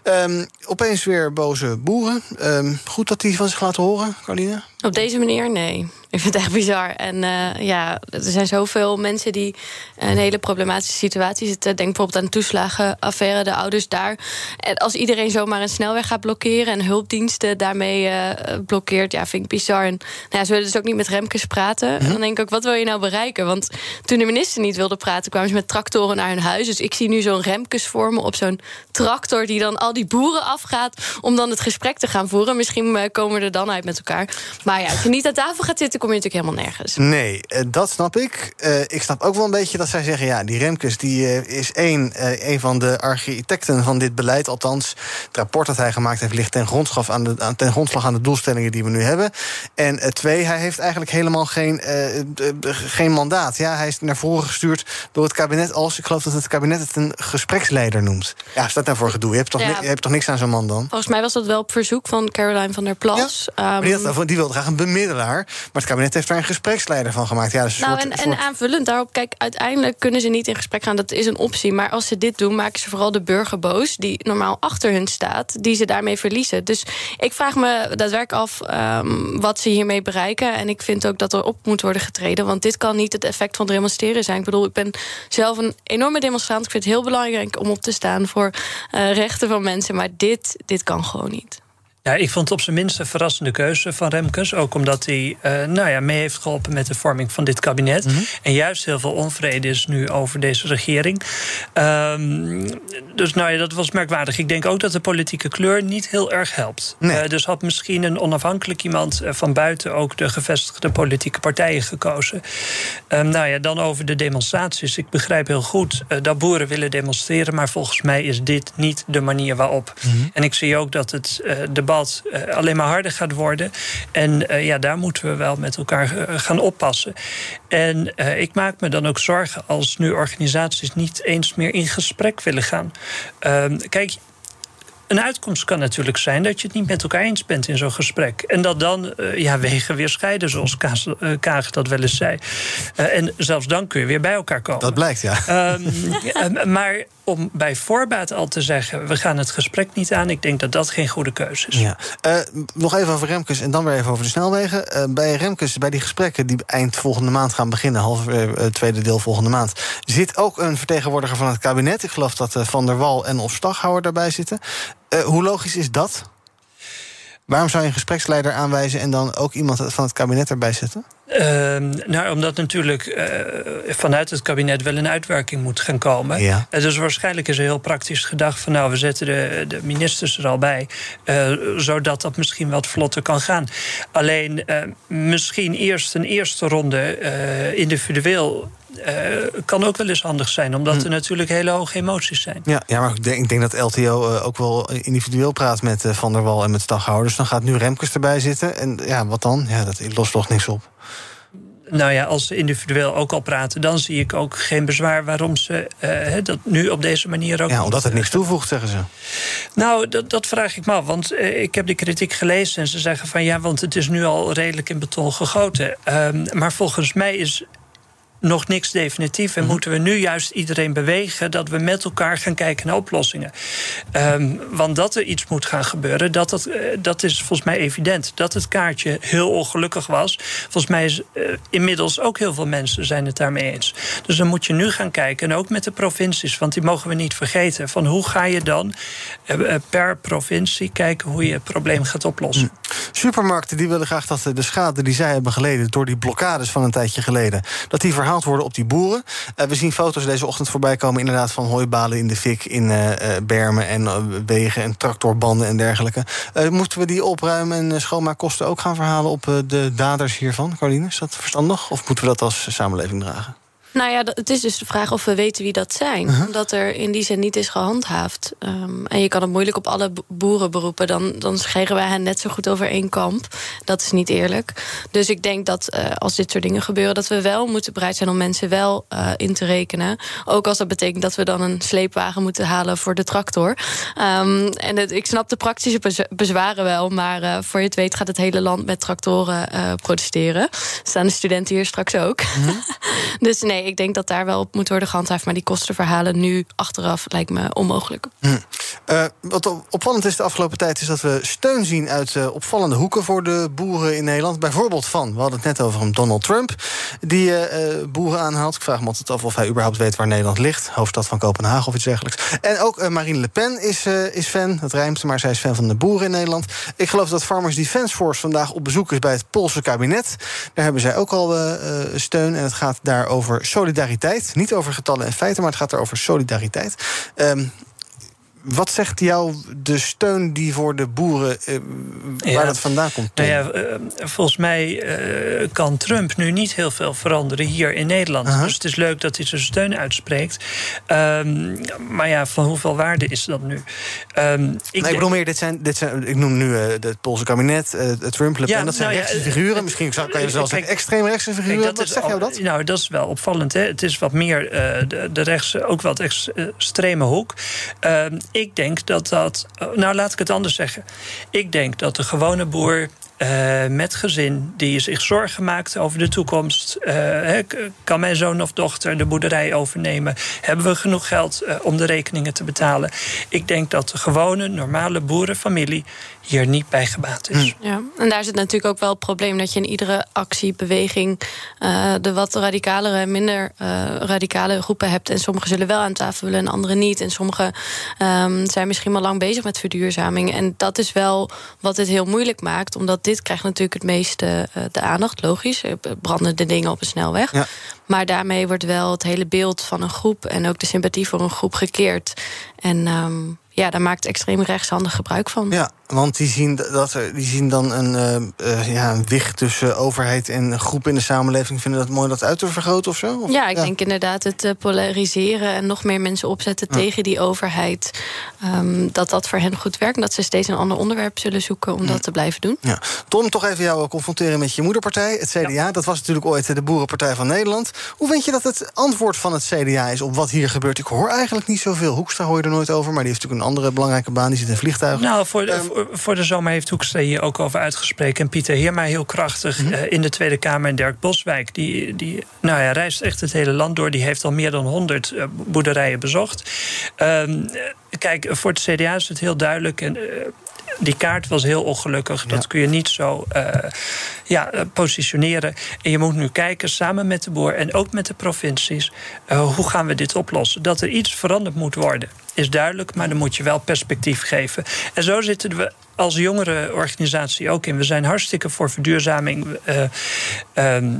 Um, opeens weer boze boeren. Um, goed dat die van zich laten horen, Carline? Op deze manier, nee. Ik vind het echt bizar. En uh, ja, er zijn zoveel mensen die een hele problematische situatie zitten. Denk bijvoorbeeld aan de toeslagenaffaire, de ouders daar. En als iedereen zomaar een snelweg gaat blokkeren... en hulpdiensten daarmee uh, blokkeert, ja, vind ik bizar. En nou ja, ze willen dus ook niet met Remkes praten. En dan denk ik ook, wat wil je nou bereiken? Want toen de minister niet wilde praten... kwamen ze met tractoren naar hun huis. Dus ik zie nu zo'n Remkes vormen op zo'n tractor... die dan al die boeren afgaat om dan het gesprek te gaan voeren. Misschien uh, komen we er dan uit met elkaar. Maar ja, als je niet aan tafel gaat zitten, kom je natuurlijk helemaal nergens. Nee, uh, dat snap ik. Uh, ik snap ook wel een beetje dat zij zeggen... ja, die Remkes die, uh, is één, een van de architecten van dit beleid. Althans, het rapport dat hij gemaakt heeft... ligt ten grondslag aan de, aan, ten grondslag aan de doelstellingen die we nu hebben. En twee, hij heeft eigenlijk helemaal geen, geen mandaat. Ja, hij is naar voren gestuurd door het kabinet als... ik geloof dat het kabinet het een gespreksleider noemt. Ja, staat daar voor gedoe? Je hebt toch, ja. je hebt toch niks aan zo'n man dan? Volgens mij was dat wel op verzoek van Caroline van der Plas. Ja, um, die, had, die wilde graag een bemiddelaar. Maar het kabinet heeft daar een gespreksleider van gemaakt. Ja, dus nou, soort, en, soort... en aanvullend daarop, kijk, uiteindelijk kunnen ze niet in gesprek gaan. Dat is een optie. Maar als ze dit doen, maken ze vooral de burger boos... die normaal achter hun staat, die ze daarmee verliezen. Dus ik vraag me daadwerkelijk af um, wat ze hiermee bereiken. En ik vind ook dat er op moet worden getreden. Want dit kan niet het effect van demonstreren zijn. Ik bedoel, ik ben zelf een enorme demonstrant. Ik vind het heel belangrijk om op te staan voor uh, rechten van mensen. Maar dit, dit kan gewoon niet. Ja, ik vond het op zijn minst een verrassende keuze van Remkes. Ook omdat hij uh, nou ja, mee heeft geholpen met de vorming van dit kabinet. Mm -hmm. En juist heel veel onvrede is nu over deze regering. Um, dus nou ja, dat was merkwaardig. Ik denk ook dat de politieke kleur niet heel erg helpt. Nee. Uh, dus had misschien een onafhankelijk iemand uh, van buiten ook de gevestigde politieke partijen gekozen. Um, nou ja, dan over de demonstraties. Ik begrijp heel goed dat boeren willen demonstreren. Maar volgens mij is dit niet de manier waarop. Mm -hmm. En ik zie ook dat het debat debat uh, alleen maar harder gaat worden. En uh, ja, daar moeten we wel met elkaar uh, gaan oppassen. En ik maak me dan ook zorgen als nu organisaties niet eens meer in gesprek willen gaan. Ehm, kijk, een uitkomst kan natuurlijk zijn dat je het niet met elkaar eens bent in zo'n gesprek. En dat dan uh, ja, wegen weer scheiden, zoals Kaag, uh, Kaag dat wel eens zei. Uh, en zelfs dan kun je weer bij elkaar komen. Dat blijkt, ja. Um, maar om bij voorbaat al te zeggen: we gaan het gesprek niet aan, ik denk dat dat geen goede keuze is. Ja. nog even over Remkes en dan weer even over de snelwegen. bij Remkes, bij die gesprekken die eind volgende maand gaan beginnen, half tweede deel volgende maand, zit ook een vertegenwoordiger van het kabinet. Ik geloof dat Van der Wal en of Staghouwer daarbij zitten. Uh, hoe logisch is dat? Waarom zou je een gespreksleider aanwijzen en dan ook iemand van het kabinet erbij zetten? Uh, nou, omdat natuurlijk uh, vanuit het kabinet wel een uitwerking moet gaan komen. Ja. Uh, dus waarschijnlijk is er heel praktisch gedacht van nou, we zetten de, de ministers er al bij. Uh, zodat dat misschien wat vlotter kan gaan. Alleen misschien eerst een eerste ronde individueel uh, kan ook wel eens handig zijn, omdat hm. er natuurlijk hele hoge emoties zijn. Ja, ja maar ik denk, ik denk dat LTO uh, ook wel individueel praat met uh, Van der Wal en met Staghouders. Dan gaat nu Remkes erbij zitten. En ja, wat dan? Ja, dat lost toch niks op. Nou ja, als ze individueel ook al praten, dan zie ik ook geen bezwaar waarom ze uh, dat nu op deze manier ook. Ja, omdat het niks toevoegt, zeggen ze. Nou, dat, dat vraag ik me af. Want uh, ik heb die kritiek gelezen en ze zeggen van ja, want het is nu al redelijk in beton gegoten. Uh, maar volgens mij is nog niks definitief. En mm -hmm. moeten we nu juist iedereen bewegen dat we met elkaar gaan kijken naar oplossingen. Um, want dat er iets moet gaan gebeuren, dat, dat, uh, dat is volgens mij evident. Dat het kaartje heel ongelukkig was. Volgens mij is uh, inmiddels ook heel veel mensen zijn het daarmee eens. Dus dan moet je nu gaan kijken, en ook met de provincies, want die mogen we niet vergeten. Van hoe ga je dan uh, per provincie kijken hoe je het probleem gaat oplossen? Mm. Supermarkten die willen graag dat de schade die zij hebben geleden door die blokkades van een tijdje geleden, dat die verhaald worden op die boeren. Uh, we zien foto's deze ochtend voorbij komen, inderdaad, van hooibalen in de fik, in uh, bermen en wegen en tractorbanden en dergelijke. moeten we die opruimen en schoonmaakkosten ook gaan verhalen op de daders hiervan, Caroline? Is dat verstandig? Of moeten we dat als samenleving dragen? Nou ja, het is dus de vraag of we weten wie dat zijn. Uh -huh. Omdat er in die zin niet is gehandhaafd. Um, en je kan het moeilijk op alle boeren beroepen. Dan, dan scheren wij hen net zo goed over één kamp. Dat is niet eerlijk. Dus ik denk dat uh, als dit soort dingen gebeuren... dat we wel moeten bereid zijn om mensen wel uh, in te rekenen. Ook als dat betekent dat we dan een sleepwagen moeten halen voor de tractor. Um, en het, ik snap de praktische bezwaren wel. Maar uh, voor je het weet gaat het hele land met tractoren protesteren. Staan de studenten hier straks ook. Uh -huh. (laughs) dus nee ik denk dat daar wel op moet worden gehandhaafd. Maar die kostenverhalen nu achteraf lijkt me onmogelijk. Hm. Uh, wat opvallend is de afgelopen tijd... is dat we steun zien uit uh, opvallende hoeken voor de boeren in Nederland. Bijvoorbeeld van, we hadden het net over een Donald Trump... die uh, boeren aanhaalt. Ik vraag me altijd af of hij überhaupt weet waar Nederland ligt. Hoofdstad van Kopenhagen of iets dergelijks. En ook Marine Le Pen is, is fan. Dat rijmt, maar zij is fan van de boeren in Nederland. Ik geloof dat Farmers Defence Force vandaag op bezoek is... bij het Poolse kabinet. Daar hebben zij ook al steun. En het gaat daar over solidariteit. Niet over getallen en feiten, maar het gaat er over solidariteit. Um, wat zegt jou de steun die voor de boeren, eh, waar ja, dat vandaan komt? Nou ja, uh, volgens mij uh, kan Trump nu niet heel veel veranderen hier in Nederland. -huh. Dus het is leuk dat hij zijn steun uitspreekt. Um, maar ja, van hoeveel waarde is dat nu? Um, ik, nee, ik bedoel meer, dit zijn, dit zijn, ik noem nu het Poolse kabinet, Trump, Le Pen, ja, dat zijn nou, rechtse figuren. Misschien kan je zelfs een extreemrechtse figuren. Kijk, wat zeg jou dat? Nou, dat is wel opvallend. Hè? Het is wat meer de, de rechtse, ook wat extreme hoek. Ik denk dat dat. Nou, laat ik het anders zeggen. Ik denk dat de gewone boer eh, met gezin, die zich zorgen maakt over de toekomst. Eh, kan mijn zoon of dochter de boerderij overnemen? Hebben we genoeg geld eh, om de rekeningen te betalen? Ik denk dat de gewone, normale boerenfamilie hier niet bij gebaat is. Ja, en daar zit natuurlijk ook wel het probleem dat je in iedere actie, beweging eh, de wat radicalere en minder eh, radicale groepen hebt. En sommigen zullen wel aan tafel willen en anderen niet. En sommigen ehm, zijn misschien al lang bezig met verduurzaming. En dat is wel wat het heel moeilijk maakt, omdat dit krijgt natuurlijk het meeste eh, de aandacht, logisch. Eh, Brandende dingen op een snelweg. Ja. Maar daarmee wordt wel het hele beeld van een groep en ook de sympathie voor een groep gekeerd. En ehm, ja, daar maakt extreem rechtshandig gebruik van. Ja, want die zien, dat er, die zien dan een, eh, eh, ja, een wicht tussen overheid en groepen in de samenleving. Vinden dat mooi dat uit te vergroten of zo? Of- Ja, ik denk inderdaad het eh, polariseren en nog meer mensen opzetten Ja. tegen die overheid. ehm, dat dat voor hen goed werkt. En dat ze steeds een ander onderwerp zullen zoeken om dat te blijven doen. Ja. Tom, toch even jou confronteren met je moederpartij, het CDA. Dat was natuurlijk ooit de Boerenpartij van Nederland. Hoe vind je dat het antwoord van het CDA is op wat hier gebeurt? Ik hoor eigenlijk niet zoveel. Hoekstra hoor je er nooit over, maar die heeft natuurlijk een andere belangrijke baan. Die zit in vliegtuigen. Nou, voor de, voor, voor de zomer heeft Hoekstra hier ook over uitgesproken. En Pieter Heerma heel krachtig Mhm. eh, in de Tweede Kamer. En Dirk Boswijk, die, die nou ja, reist echt het hele land door. Die heeft al meer dan 100 eh, boerderijen bezocht. Ehm, eh, kijk, voor het CDA is het heel duidelijk... En, die kaart was heel ongelukkig. Dat kun je niet zo ja, positioneren. En je moet nu kijken, samen met de boer en ook met de provincies... hoe gaan we dit oplossen? Dat er iets veranderd moet worden, is duidelijk... maar dan moet je wel perspectief geven. En zo zitten we als jongere organisatie ook in. We zijn hartstikke voor verduurzaming... eh, ehm,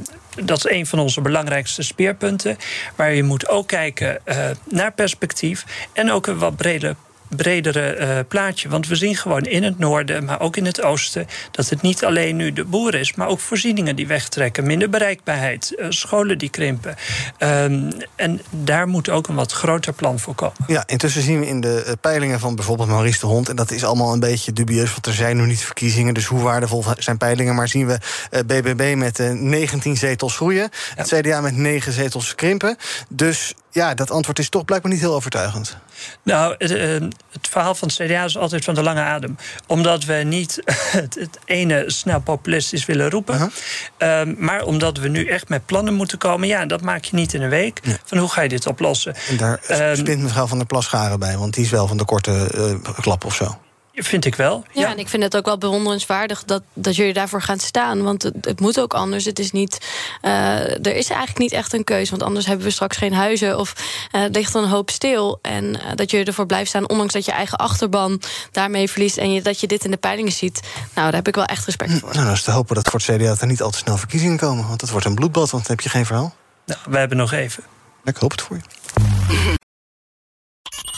dat is een van onze belangrijkste speerpunten. Maar je moet ook kijken eh, naar perspectief en ook een wat breder bredere eh, plaatje. Want we zien gewoon in het noorden, maar ook in het oosten... dat het niet alleen nu de boer is, maar ook voorzieningen die wegtrekken... minder bereikbaarheid, eh, scholen die krimpen. Ehm, en daar moet ook een wat groter plan voor komen. Ja, intussen zien we in de eh, peilingen van bijvoorbeeld Maurice de Hond... en dat is allemaal een beetje dubieus, want er zijn nog niet verkiezingen... dus hoe waardevol zijn peilingen, maar zien we BBB met eh, 19 zetels groeien... het CDA met 9 zetels krimpen. Dus ja, dat antwoord is toch blijkbaar niet heel overtuigend. Nou, het, eh, het verhaal van het CDA is altijd van de lange adem. Omdat we niet (laughs) het, het ene snel populistisch willen roepen. Ehm, maar omdat we nu echt met plannen moeten komen. Ja, dat maak je niet in een week. Van hoe ga je dit oplossen? En daar Ehm, spint mevrouw van der Plas Scharen bij... want die is wel van de korte eh, klap of zo. Vind ik wel. Ja, en ik vind het ook wel bewonderenswaardig dat, dat jullie daarvoor gaan staan. Want het, het moet ook anders. Het is niet, eh, er is eigenlijk niet echt een keuze. Want anders hebben we straks geen huizen of eh er ligt dan een hoop stil. En eh, dat jullie ervoor blijven staan, ondanks dat je eigen achterban daarmee verliest. En je, dat je dit in de peilingen ziet. Nou, daar heb ik wel echt respect voor. Nou, dan is te hopen dat voor het CDA er niet al te snel verkiezingen komen. Want dat wordt een bloedbad, want dan heb je geen verhaal. Nou, we hebben nog even. Ik hoop het voor je.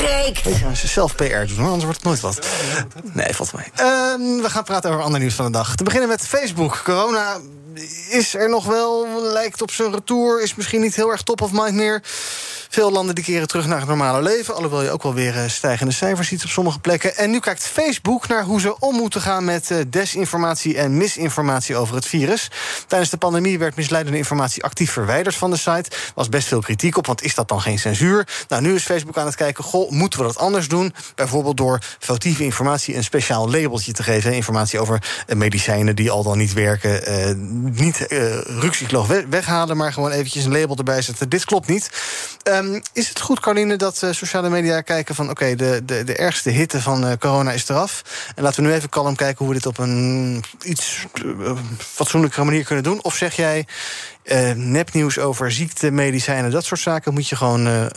breekt. Zelf PR hoor, anders wordt het nooit wat. Nee, valt mee. Ehm, we gaan praten over ander nieuws van de dag. Te beginnen met Facebook. Corona is er nog wel, lijkt op zijn retour. Is misschien niet heel erg top of mind meer. Veel landen die keren terug naar het normale leven. Alhoewel je ook wel weer eh, stijgende cijfers ziet op sommige plekken. En nu kijkt Facebook naar hoe ze om moeten gaan met eh, desinformatie en misinformatie over het virus. Tijdens de pandemie werd misleidende informatie actief verwijderd van de site. Was best veel kritiek op, want is dat dan geen censuur? Nou, nu is Facebook aan het kijken, goh, moeten we dat anders doen? Bijvoorbeeld door foutieve informatie een speciaal labeltje te geven. Informatie over eh, medicijnen die al dan niet werken. eh, niet eh weghalen, maar gewoon eventjes een label erbij zetten. Dit klopt niet. Ehm, is het goed, Caroline, dat eh, sociale media kijken van... oké, de, de, de ergste hitte van eh, corona is eraf. En laten we nu even kalm kijken hoe we dit op een iets fatsoenlijkere manier kunnen doen? Of zeg jij, nepnieuws over ziekte, medicijnen, dat soort zaken... moet je gewoon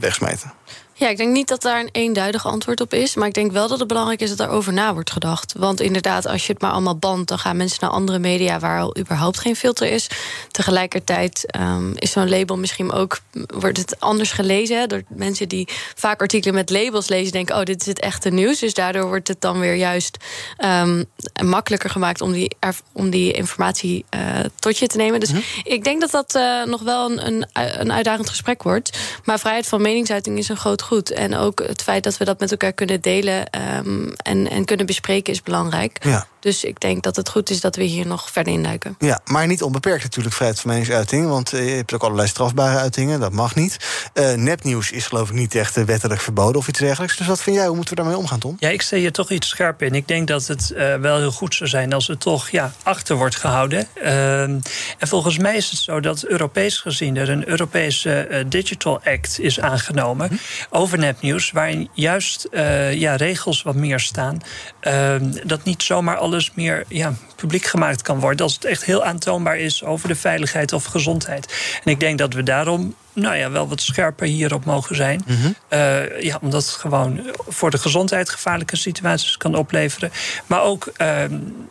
wegsmijten? Ja, ik denk niet dat daar een eenduidig antwoord op is. Maar ik denk wel dat het belangrijk is dat daarover na wordt gedacht. Want inderdaad, als je het maar allemaal bandt, dan gaan mensen naar andere media waar al überhaupt geen filter is. Tegelijkertijd um, is zo'n label misschien ook. wordt het anders gelezen door mensen die vaak artikelen met labels lezen. Denken: oh, dit is het echte nieuws. Dus daardoor wordt het dan weer juist um, makkelijker gemaakt om die, om die informatie uh, tot je te nemen. Dus mm -hmm. ik denk dat dat uh, nog wel een, een, een uitdagend gesprek wordt. Maar vrijheid van meningsuiting is een groot goed. En ook het feit dat we dat met elkaar kunnen delen um, en, en kunnen bespreken is belangrijk. Ja. Dus ik denk dat het goed is dat we hier nog verder induiken. Ja, maar niet onbeperkt natuurlijk vrijheid van meningsuiting. Want uh, je hebt ook allerlei strafbare uitingen, dat mag niet. Uh, nepnieuws is geloof ik niet echt wettelijk verboden of iets dergelijks. Dus wat vind jij, hoe moeten we daarmee omgaan, Tom? Ja, ik stel je toch iets scherp in. Ik denk dat het uh, wel heel goed zou zijn als het toch ja, achter wordt gehouden. en volgens mij is het zo dat Europees gezien er een Europese Digital Act is aangenomen. Hm? over nepnieuws, waarin juist uh, ja, regels wat meer staan. Uh, dat niet zomaar alles meer ja, publiek gemaakt kan worden. Als het echt heel aantoonbaar is over de veiligheid of gezondheid. En ik denk dat we daarom nou ja, wel wat scherper hierop mogen zijn. Mm -hmm. uh, ja, omdat het gewoon voor de gezondheid gevaarlijke situaties kan opleveren. Maar ook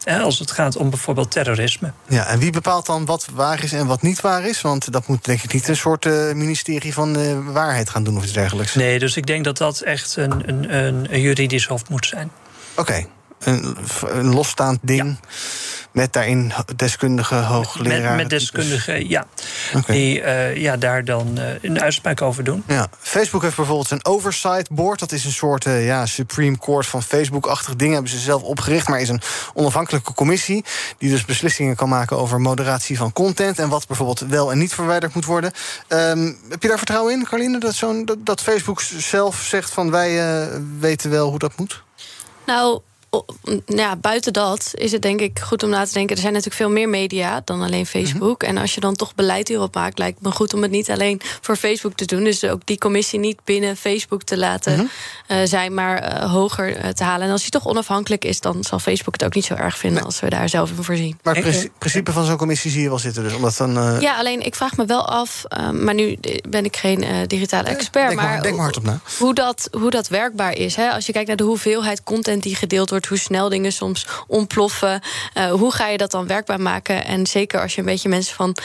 uh, als het gaat om bijvoorbeeld terrorisme. Ja, en wie bepaalt dan wat waar is en wat niet waar is? Want dat moet denk ik niet een soort uh, ministerie van waarheid gaan doen of iets dergelijks. Nee, dus ik denk dat dat echt een, een, een juridisch hoofd moet zijn. Oké. Okay. Een, een, losstaand ding. Ja. Met daarin deskundige hoogleraren. Met, met deskundigen, ja. Okay. Die uh, ja, daar dan uh, een uitspraak over doen. Ja. Facebook heeft bijvoorbeeld een oversight board. Dat is een soort uh, ja, Supreme Court van Facebook-achtig dingen. Hebben ze zelf opgericht. Maar is een onafhankelijke commissie. Die dus beslissingen kan maken over moderatie van content. En wat bijvoorbeeld wel en niet verwijderd moet worden. Um, heb je daar vertrouwen in, Carline? Dat, zo'n dat, dat Facebook zelf zegt van wij weten wel hoe dat moet? Nou, ja, buiten dat is het denk ik goed om na te denken. Er zijn natuurlijk veel meer media dan alleen Facebook. Mm -hmm. En als je dan toch beleid hierop maakt, lijkt me goed om het niet alleen voor Facebook te doen. Dus ook die commissie niet binnen Facebook te laten mm -hmm. uh, zijn, maar uh, hoger uh, te halen. En als die toch onafhankelijk is, dan zal Facebook het ook niet zo erg vinden nee. als we daar zelf in voorzien. Maar het principe van zo'n commissie zie je wel zitten. Dus omdat dan, Ja, alleen ik vraag me wel af, maar nu ben ik geen digitale expert. Denk maar, denk maar hard op na. Hoe dat, hoe dat werkbaar is. Hè? Als je kijkt naar de hoeveelheid content die gedeeld wordt hoe snel dingen soms ontploffen. Uh, hoe ga je dat dan werkbaar maken? En zeker als je een beetje mensen van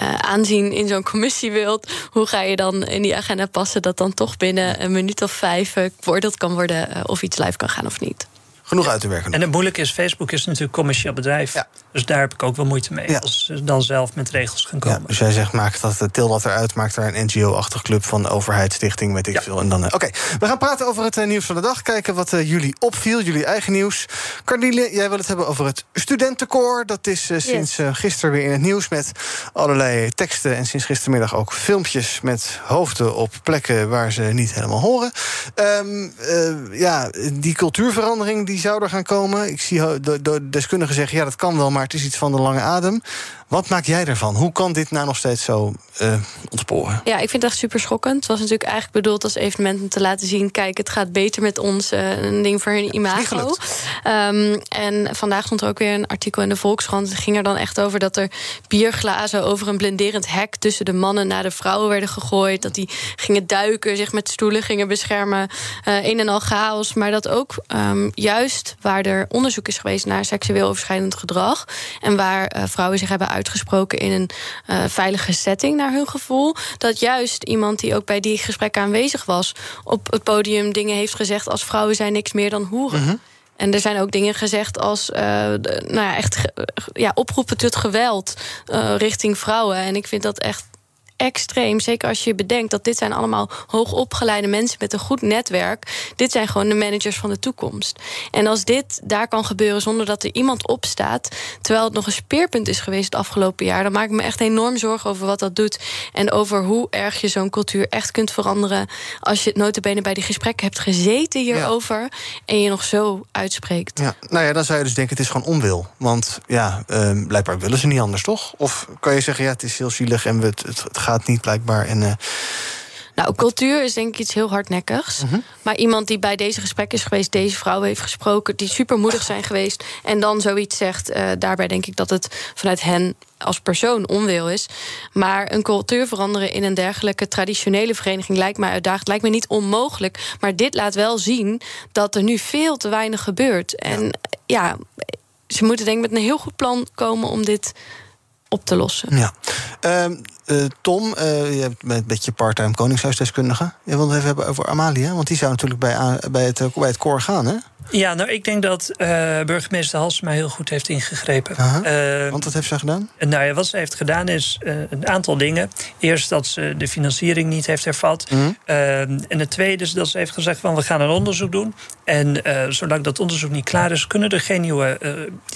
uh, aanzien in zo'n commissie wilt, hoe ga je dan in die agenda passen dat dan toch binnen een minuut of vijf beoordeeld kan worden of iets live kan gaan of niet? Genoeg uit te werken. En het moeilijke is, Facebook is natuurlijk een commercieel bedrijf. Ja. Dus daar heb ik ook wel moeite mee. Ja. Als ze dan zelf met regels gaan komen. Ja, dus jij zegt, maak dat, til dat eruit. Maak daar een NGO-achtig club van overheidsstichting, weet ik ja. veel. En dan, uh, Oké, okay. we gaan praten over het uh, nieuws van de dag. Kijken wat uh, jullie opviel, jullie eigen nieuws. Carniele, jij wil het hebben over het studentenkoor. Dat is yes. sinds gisteren weer in het nieuws met allerlei teksten. En sinds gistermiddag ook filmpjes met hoofden op plekken waar ze niet helemaal horen. Um, ja, die cultuurverandering die zou er gaan komen. Ik zie de, de deskundigen zeggen, ja, dat kan wel, maar het is iets van de lange adem. Wat maak jij ervan? Hoe kan dit nou nog steeds zo uh, ontsporen? Ja, ik vind het echt super schokkend. Het was natuurlijk eigenlijk bedoeld als evenement om te laten zien... kijk, het gaat beter met ons, uh, een ding voor hun imago. Um, en vandaag stond er ook weer een artikel in de Volkskrant. Het ging er dan echt over dat er bierglazen... over een blenderend hek tussen de mannen naar de vrouwen werden gegooid. Dat die gingen duiken, zich met stoelen gingen beschermen. Uh, een en al chaos. Maar dat ook um, juist waar er onderzoek is geweest... naar seksueel overschrijdend gedrag... en waar vrouwen zich hebben uitgesproken in een uh, veilige setting naar hun gevoel. Dat juist iemand die ook bij die gesprekken aanwezig was, op het podium dingen heeft gezegd als vrouwen zijn niks meer dan hoeren. -hmm. En er zijn ook dingen gezegd als uh, nou ja, echt ja, oproepen tot geweld uh, richting vrouwen. En ik vind dat echt extreem. Zeker als je bedenkt dat dit zijn allemaal hoogopgeleide mensen met een goed netwerk. Dit zijn gewoon de managers van de toekomst. En als dit daar kan gebeuren zonder dat er iemand opstaat, terwijl het nog een speerpunt is geweest het afgelopen jaar, dan maak ik me echt enorm zorgen over wat dat doet. En over hoe erg je zo'n cultuur echt kunt veranderen. Als je het notabene bij die gesprekken hebt gezeten hierover. Ja. En je nog zo uitspreekt. Ja, nou ja, dan zou je dus denken: het is gewoon onwil. Want ja, uh, blijkbaar willen ze niet anders, toch? Of kan je zeggen: ja, het is heel zielig en we, het, het gaat gaat niet blijkbaar. En, uh... Nou, cultuur is denk ik iets heel hardnekkigs. Mhm. Maar iemand die bij deze gesprek is geweest, deze vrouw heeft gesproken, die supermoedig zijn geweest en dan zoiets zegt, eh, daarbij denk ik dat het vanuit hen als persoon onwil is. Maar een cultuur veranderen in een dergelijke traditionele vereniging lijkt mij uitdagend. Lijkt me niet onmogelijk. Maar dit laat wel zien dat er nu veel te weinig gebeurt. En ja, ze moeten denk ik met een heel goed plan komen om dit op te lossen. Ja. Ehm, eh, Tom, eh, je bent een beetje part-time koningshuisdeskundige. Je wilde het even hebben over Amalia, want die zou natuurlijk bij, bij, het, eh, bij het koor gaan, hè? Ja, nou, ik denk dat eh, burgemeester Halsema heel goed heeft ingegrepen. Eh, Want wat heeft zij gedaan? Nou ja, wat ze heeft gedaan is eh, een aantal dingen. Eerst dat ze de financiering niet heeft hervat. Mhm. En het tweede is dat ze heeft gezegd van we gaan een onderzoek doen. En zolang dat onderzoek niet klaar is, kunnen er geen nieuwe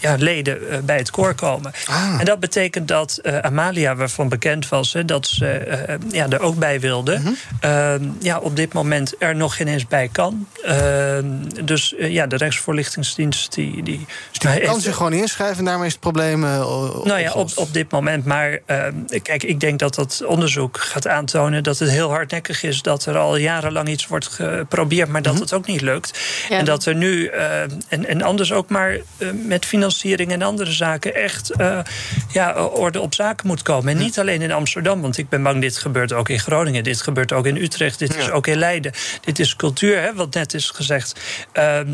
ja, leden bij het koor komen. Ah. En dat betekent dat Amalia, waarvan bekend was hè, dat ze ja, er ook bij wilde, Mhm. eh, ja, op dit moment er nog geen eens bij kan. Eh, dus eh, ja, de Rechtsvoorlichtingsdienst die. die Kan zich gewoon inschrijven en daarmee is het probleem. eh, o- nou ja, op, op dit moment. Maar eh, kijk, ik denk dat dat onderzoek gaat aantonen dat het heel hardnekkig is. Dat er al jarenlang iets wordt geprobeerd, maar dat Mhm. het ook niet lukt. Ja. En dat er nu, eh, en, en anders ook maar met financiering en andere zaken, echt eh, ja, orde op zaken moet komen. En niet alleen in Amsterdam, want ik ben bang, dit gebeurt ook in Groningen, dit gebeurt ook in Utrecht, dit is ook in Leiden. Dit is cultuur, hè, wat net is gezegd. Ehm,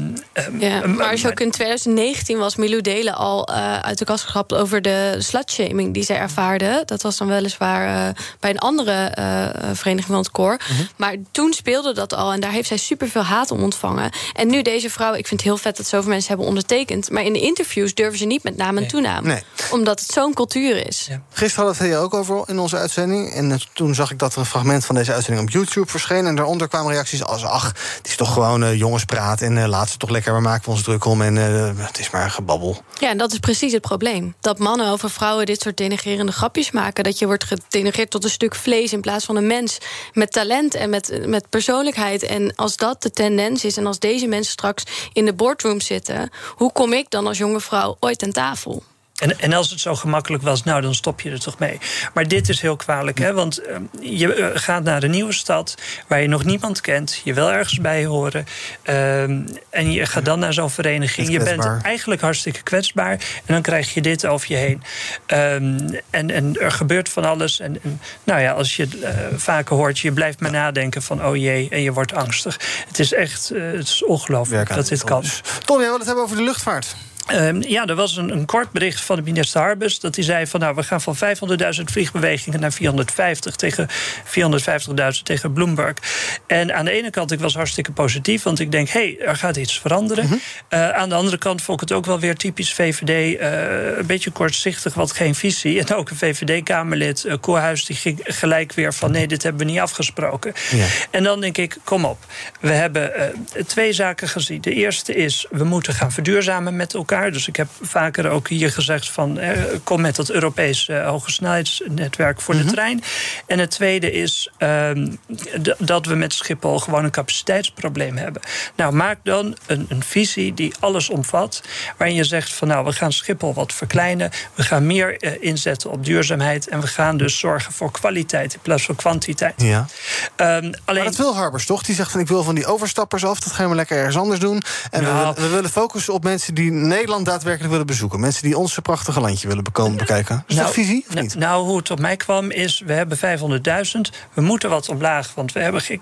Ja, ehm, maar als je ook in 2019 was Milou Delen al eh, uit de kast gegrapt over de slutshaming die zij ervaarde. Dat was dan weliswaar eh, bij een andere eh, vereniging van het koor. Maar toen speelde dat al en daar heeft zij superveel haat om ontvangen. En nu deze vrouw, ik vind het heel vet dat zoveel mensen hebben ondertekend. Maar in de interviews durven ze niet met naam en toenaam. Nee. Omdat het zo'n cultuur is. Gisteren hadden we het hier ook over in onze uitzending. En eh, toen zag ik dat er een fragment van deze uitzending op YouTube verscheen. En daaronder kwamen reacties als: ach, het is toch gewoon eh, jongenspraat. En eh, laat ze toch lekker, we maken we ons druk om. En eh, het is maar gebabbel. Ja, en dat is precies het probleem. Dat mannen over vrouwen dit soort denigrerende grapjes maken. Dat je wordt gedenigreerd tot een stuk vlees in plaats van een mens. Met talent en met, met persoonlijkheid. En als dat de tendens is en als deze mensen straks in de boardroom zitten... hoe kom ik dan als jonge vrouw ooit aan tafel? En, en als het zo gemakkelijk was, nou, dan stop je er toch mee. Maar dit is heel kwalijk, hè? Want eh, je eh, gaat naar een nieuwe stad waar je nog niemand kent. Je wil ergens bij horen. ehm, en je gaat dan naar zo'n vereniging. Je bent eigenlijk hartstikke kwetsbaar. En dan krijg je dit over je heen. Ehm, en, en er gebeurt van alles. En, en nou ja, als je het eh, vaker hoort, je blijft maar nadenken van oh jee, en je wordt angstig. Het is echt eh, het is ongelooflijk dat dit dit kan. Tom, jij wil het hebben over de luchtvaart. Ehm, ja, er was een, een kort bericht van de minister Harbus. Dat hij zei van nou, we gaan van 500.000 vliegbewegingen naar 450 tegen 450.000 tegen Bloomberg. En aan de ene kant, ik was hartstikke positief, want ik denk, hé, hey, er gaat iets veranderen. Eh, aan de andere kant vond ik het ook wel weer typisch VVD, eh, een beetje kortzichtig, wat geen visie. En ook een VVD-Kamerlid, uh, Koerhuis, die ging gelijk weer van nee, dit hebben we niet afgesproken. Ja. En dan denk ik, kom op. We hebben eh, twee zaken gezien. De eerste is, we moeten gaan verduurzamen met elkaar. Dus ik heb vaker ook hier gezegd van... eh, kom met dat Europees eh, hogesnelheidsnetwerk voor de trein. En het tweede is ehm, dat we met Schiphol gewoon een capaciteitsprobleem hebben. Nou, maak dan een, een visie die alles omvat. Waarin je zegt van nou, we gaan Schiphol wat verkleinen. We gaan meer eh, inzetten op duurzaamheid. En we gaan dus zorgen voor kwaliteit in plaats van kwantiteit. Ja. Ehm, alleen... Maar dat wil Harbers toch? Die zegt van ik wil van die overstappers af. Dat gaan we lekker ergens anders doen. En we, Nou. willen, we willen focussen op mensen die Nederland daadwerkelijk willen bezoeken. Mensen die ons prachtige landje willen bekomen bekijken. Is dat visie of nou, niet? Nou, hoe het op mij kwam is, we hebben 500.000. We moeten wat omlaag, want we hebben... eh,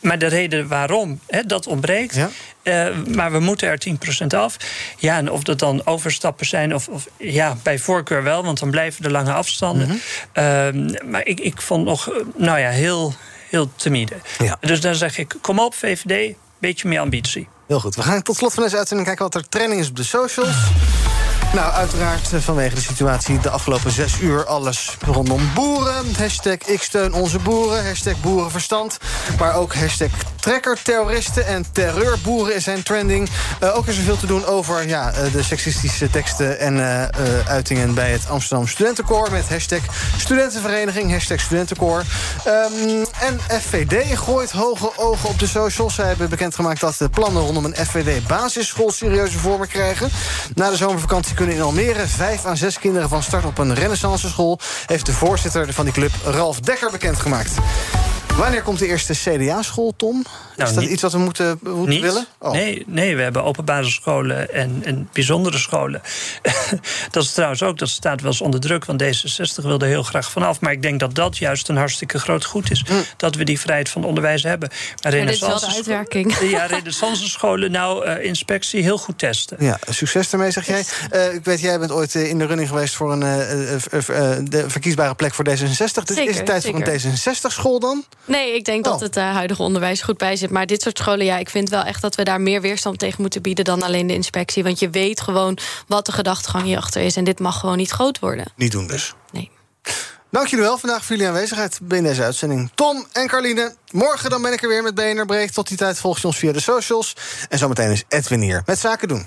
maar de reden waarom hè, dat ontbreekt... eh, maar we moeten er 10% af. Ja, en of dat dan overstappen zijn of, of... Ja, bij voorkeur wel, want dan blijven de lange afstanden. Mhm. Ehm, maar ik, ik vond nog, eh, nou ja, heel, heel timide. Dus dan zeg ik, kom op VVD, beetje meer ambitie. Heel goed. We gaan tot slot van deze uitzending kijken wat er trending is op de socials. Nou, uiteraard eh, vanwege de situatie de afgelopen zes uur alles rondom boeren. Hashtag ik steun onze boeren, hashtag boerenverstand. Maar ook hashtag trekkerterroristen en terreurboeren zijn trending. Eh, ook is er veel te doen over ja, eh, de seksistische teksten en uitingen bij het Amsterdam Studentenkoor. Met hashtag studentenvereniging, hashtag studentenkoor. Ehm, en FVD gooit hoge ogen op de socials. Zij hebben bekendgemaakt dat de plannen rondom een FVD-basisschool serieuze vormen krijgen. Na de zomervakantie kunnen in Almere vijf à zes kinderen van start op een renaissance school. Heeft de voorzitter van die club, Ralf Dekker, bekendgemaakt. Wanneer komt de eerste CDA-school, Tom? Nou, is dat niet- iets wat we moeten, moeten Niet? willen? Oh. Nee, nee, we hebben openbare scholen en, en bijzondere scholen. (laughs) dat is trouwens ook, dat staat wel eens onder druk, want D66 wilde heel graag vanaf. Maar ik denk dat dat juist een hartstikke groot goed is. Dat we die vrijheid van onderwijs hebben. Maar Maar dit is wel de uitwerking. (laughs) Ja, renaissance scholen, nou, eh, inspectie heel goed testen. Ja, succes ermee, zeg jij. Eh, ik weet, jij bent ooit eh, in de running geweest voor een de verkiesbare plek voor D66. Dus Zeker, is het tijd voor een D66-school dan? Nee, ik denk dat Oh. het eh, huidige onderwijs goed bij zit. Maar dit soort scholen, ja, ik vind wel echt dat we daar meer weerstand tegen moeten bieden dan alleen de inspectie. Want je weet gewoon wat de gedachtegang hierachter is. En dit mag gewoon niet groot worden. Niet doen dus. Nee. Dank jullie wel vandaag voor jullie aanwezigheid in deze uitzending. Tom en Carline, morgen dan ben ik er weer met BNR Breek. Tot die tijd volg je ons via de socials. En zometeen is Edwin hier met Zaken doen.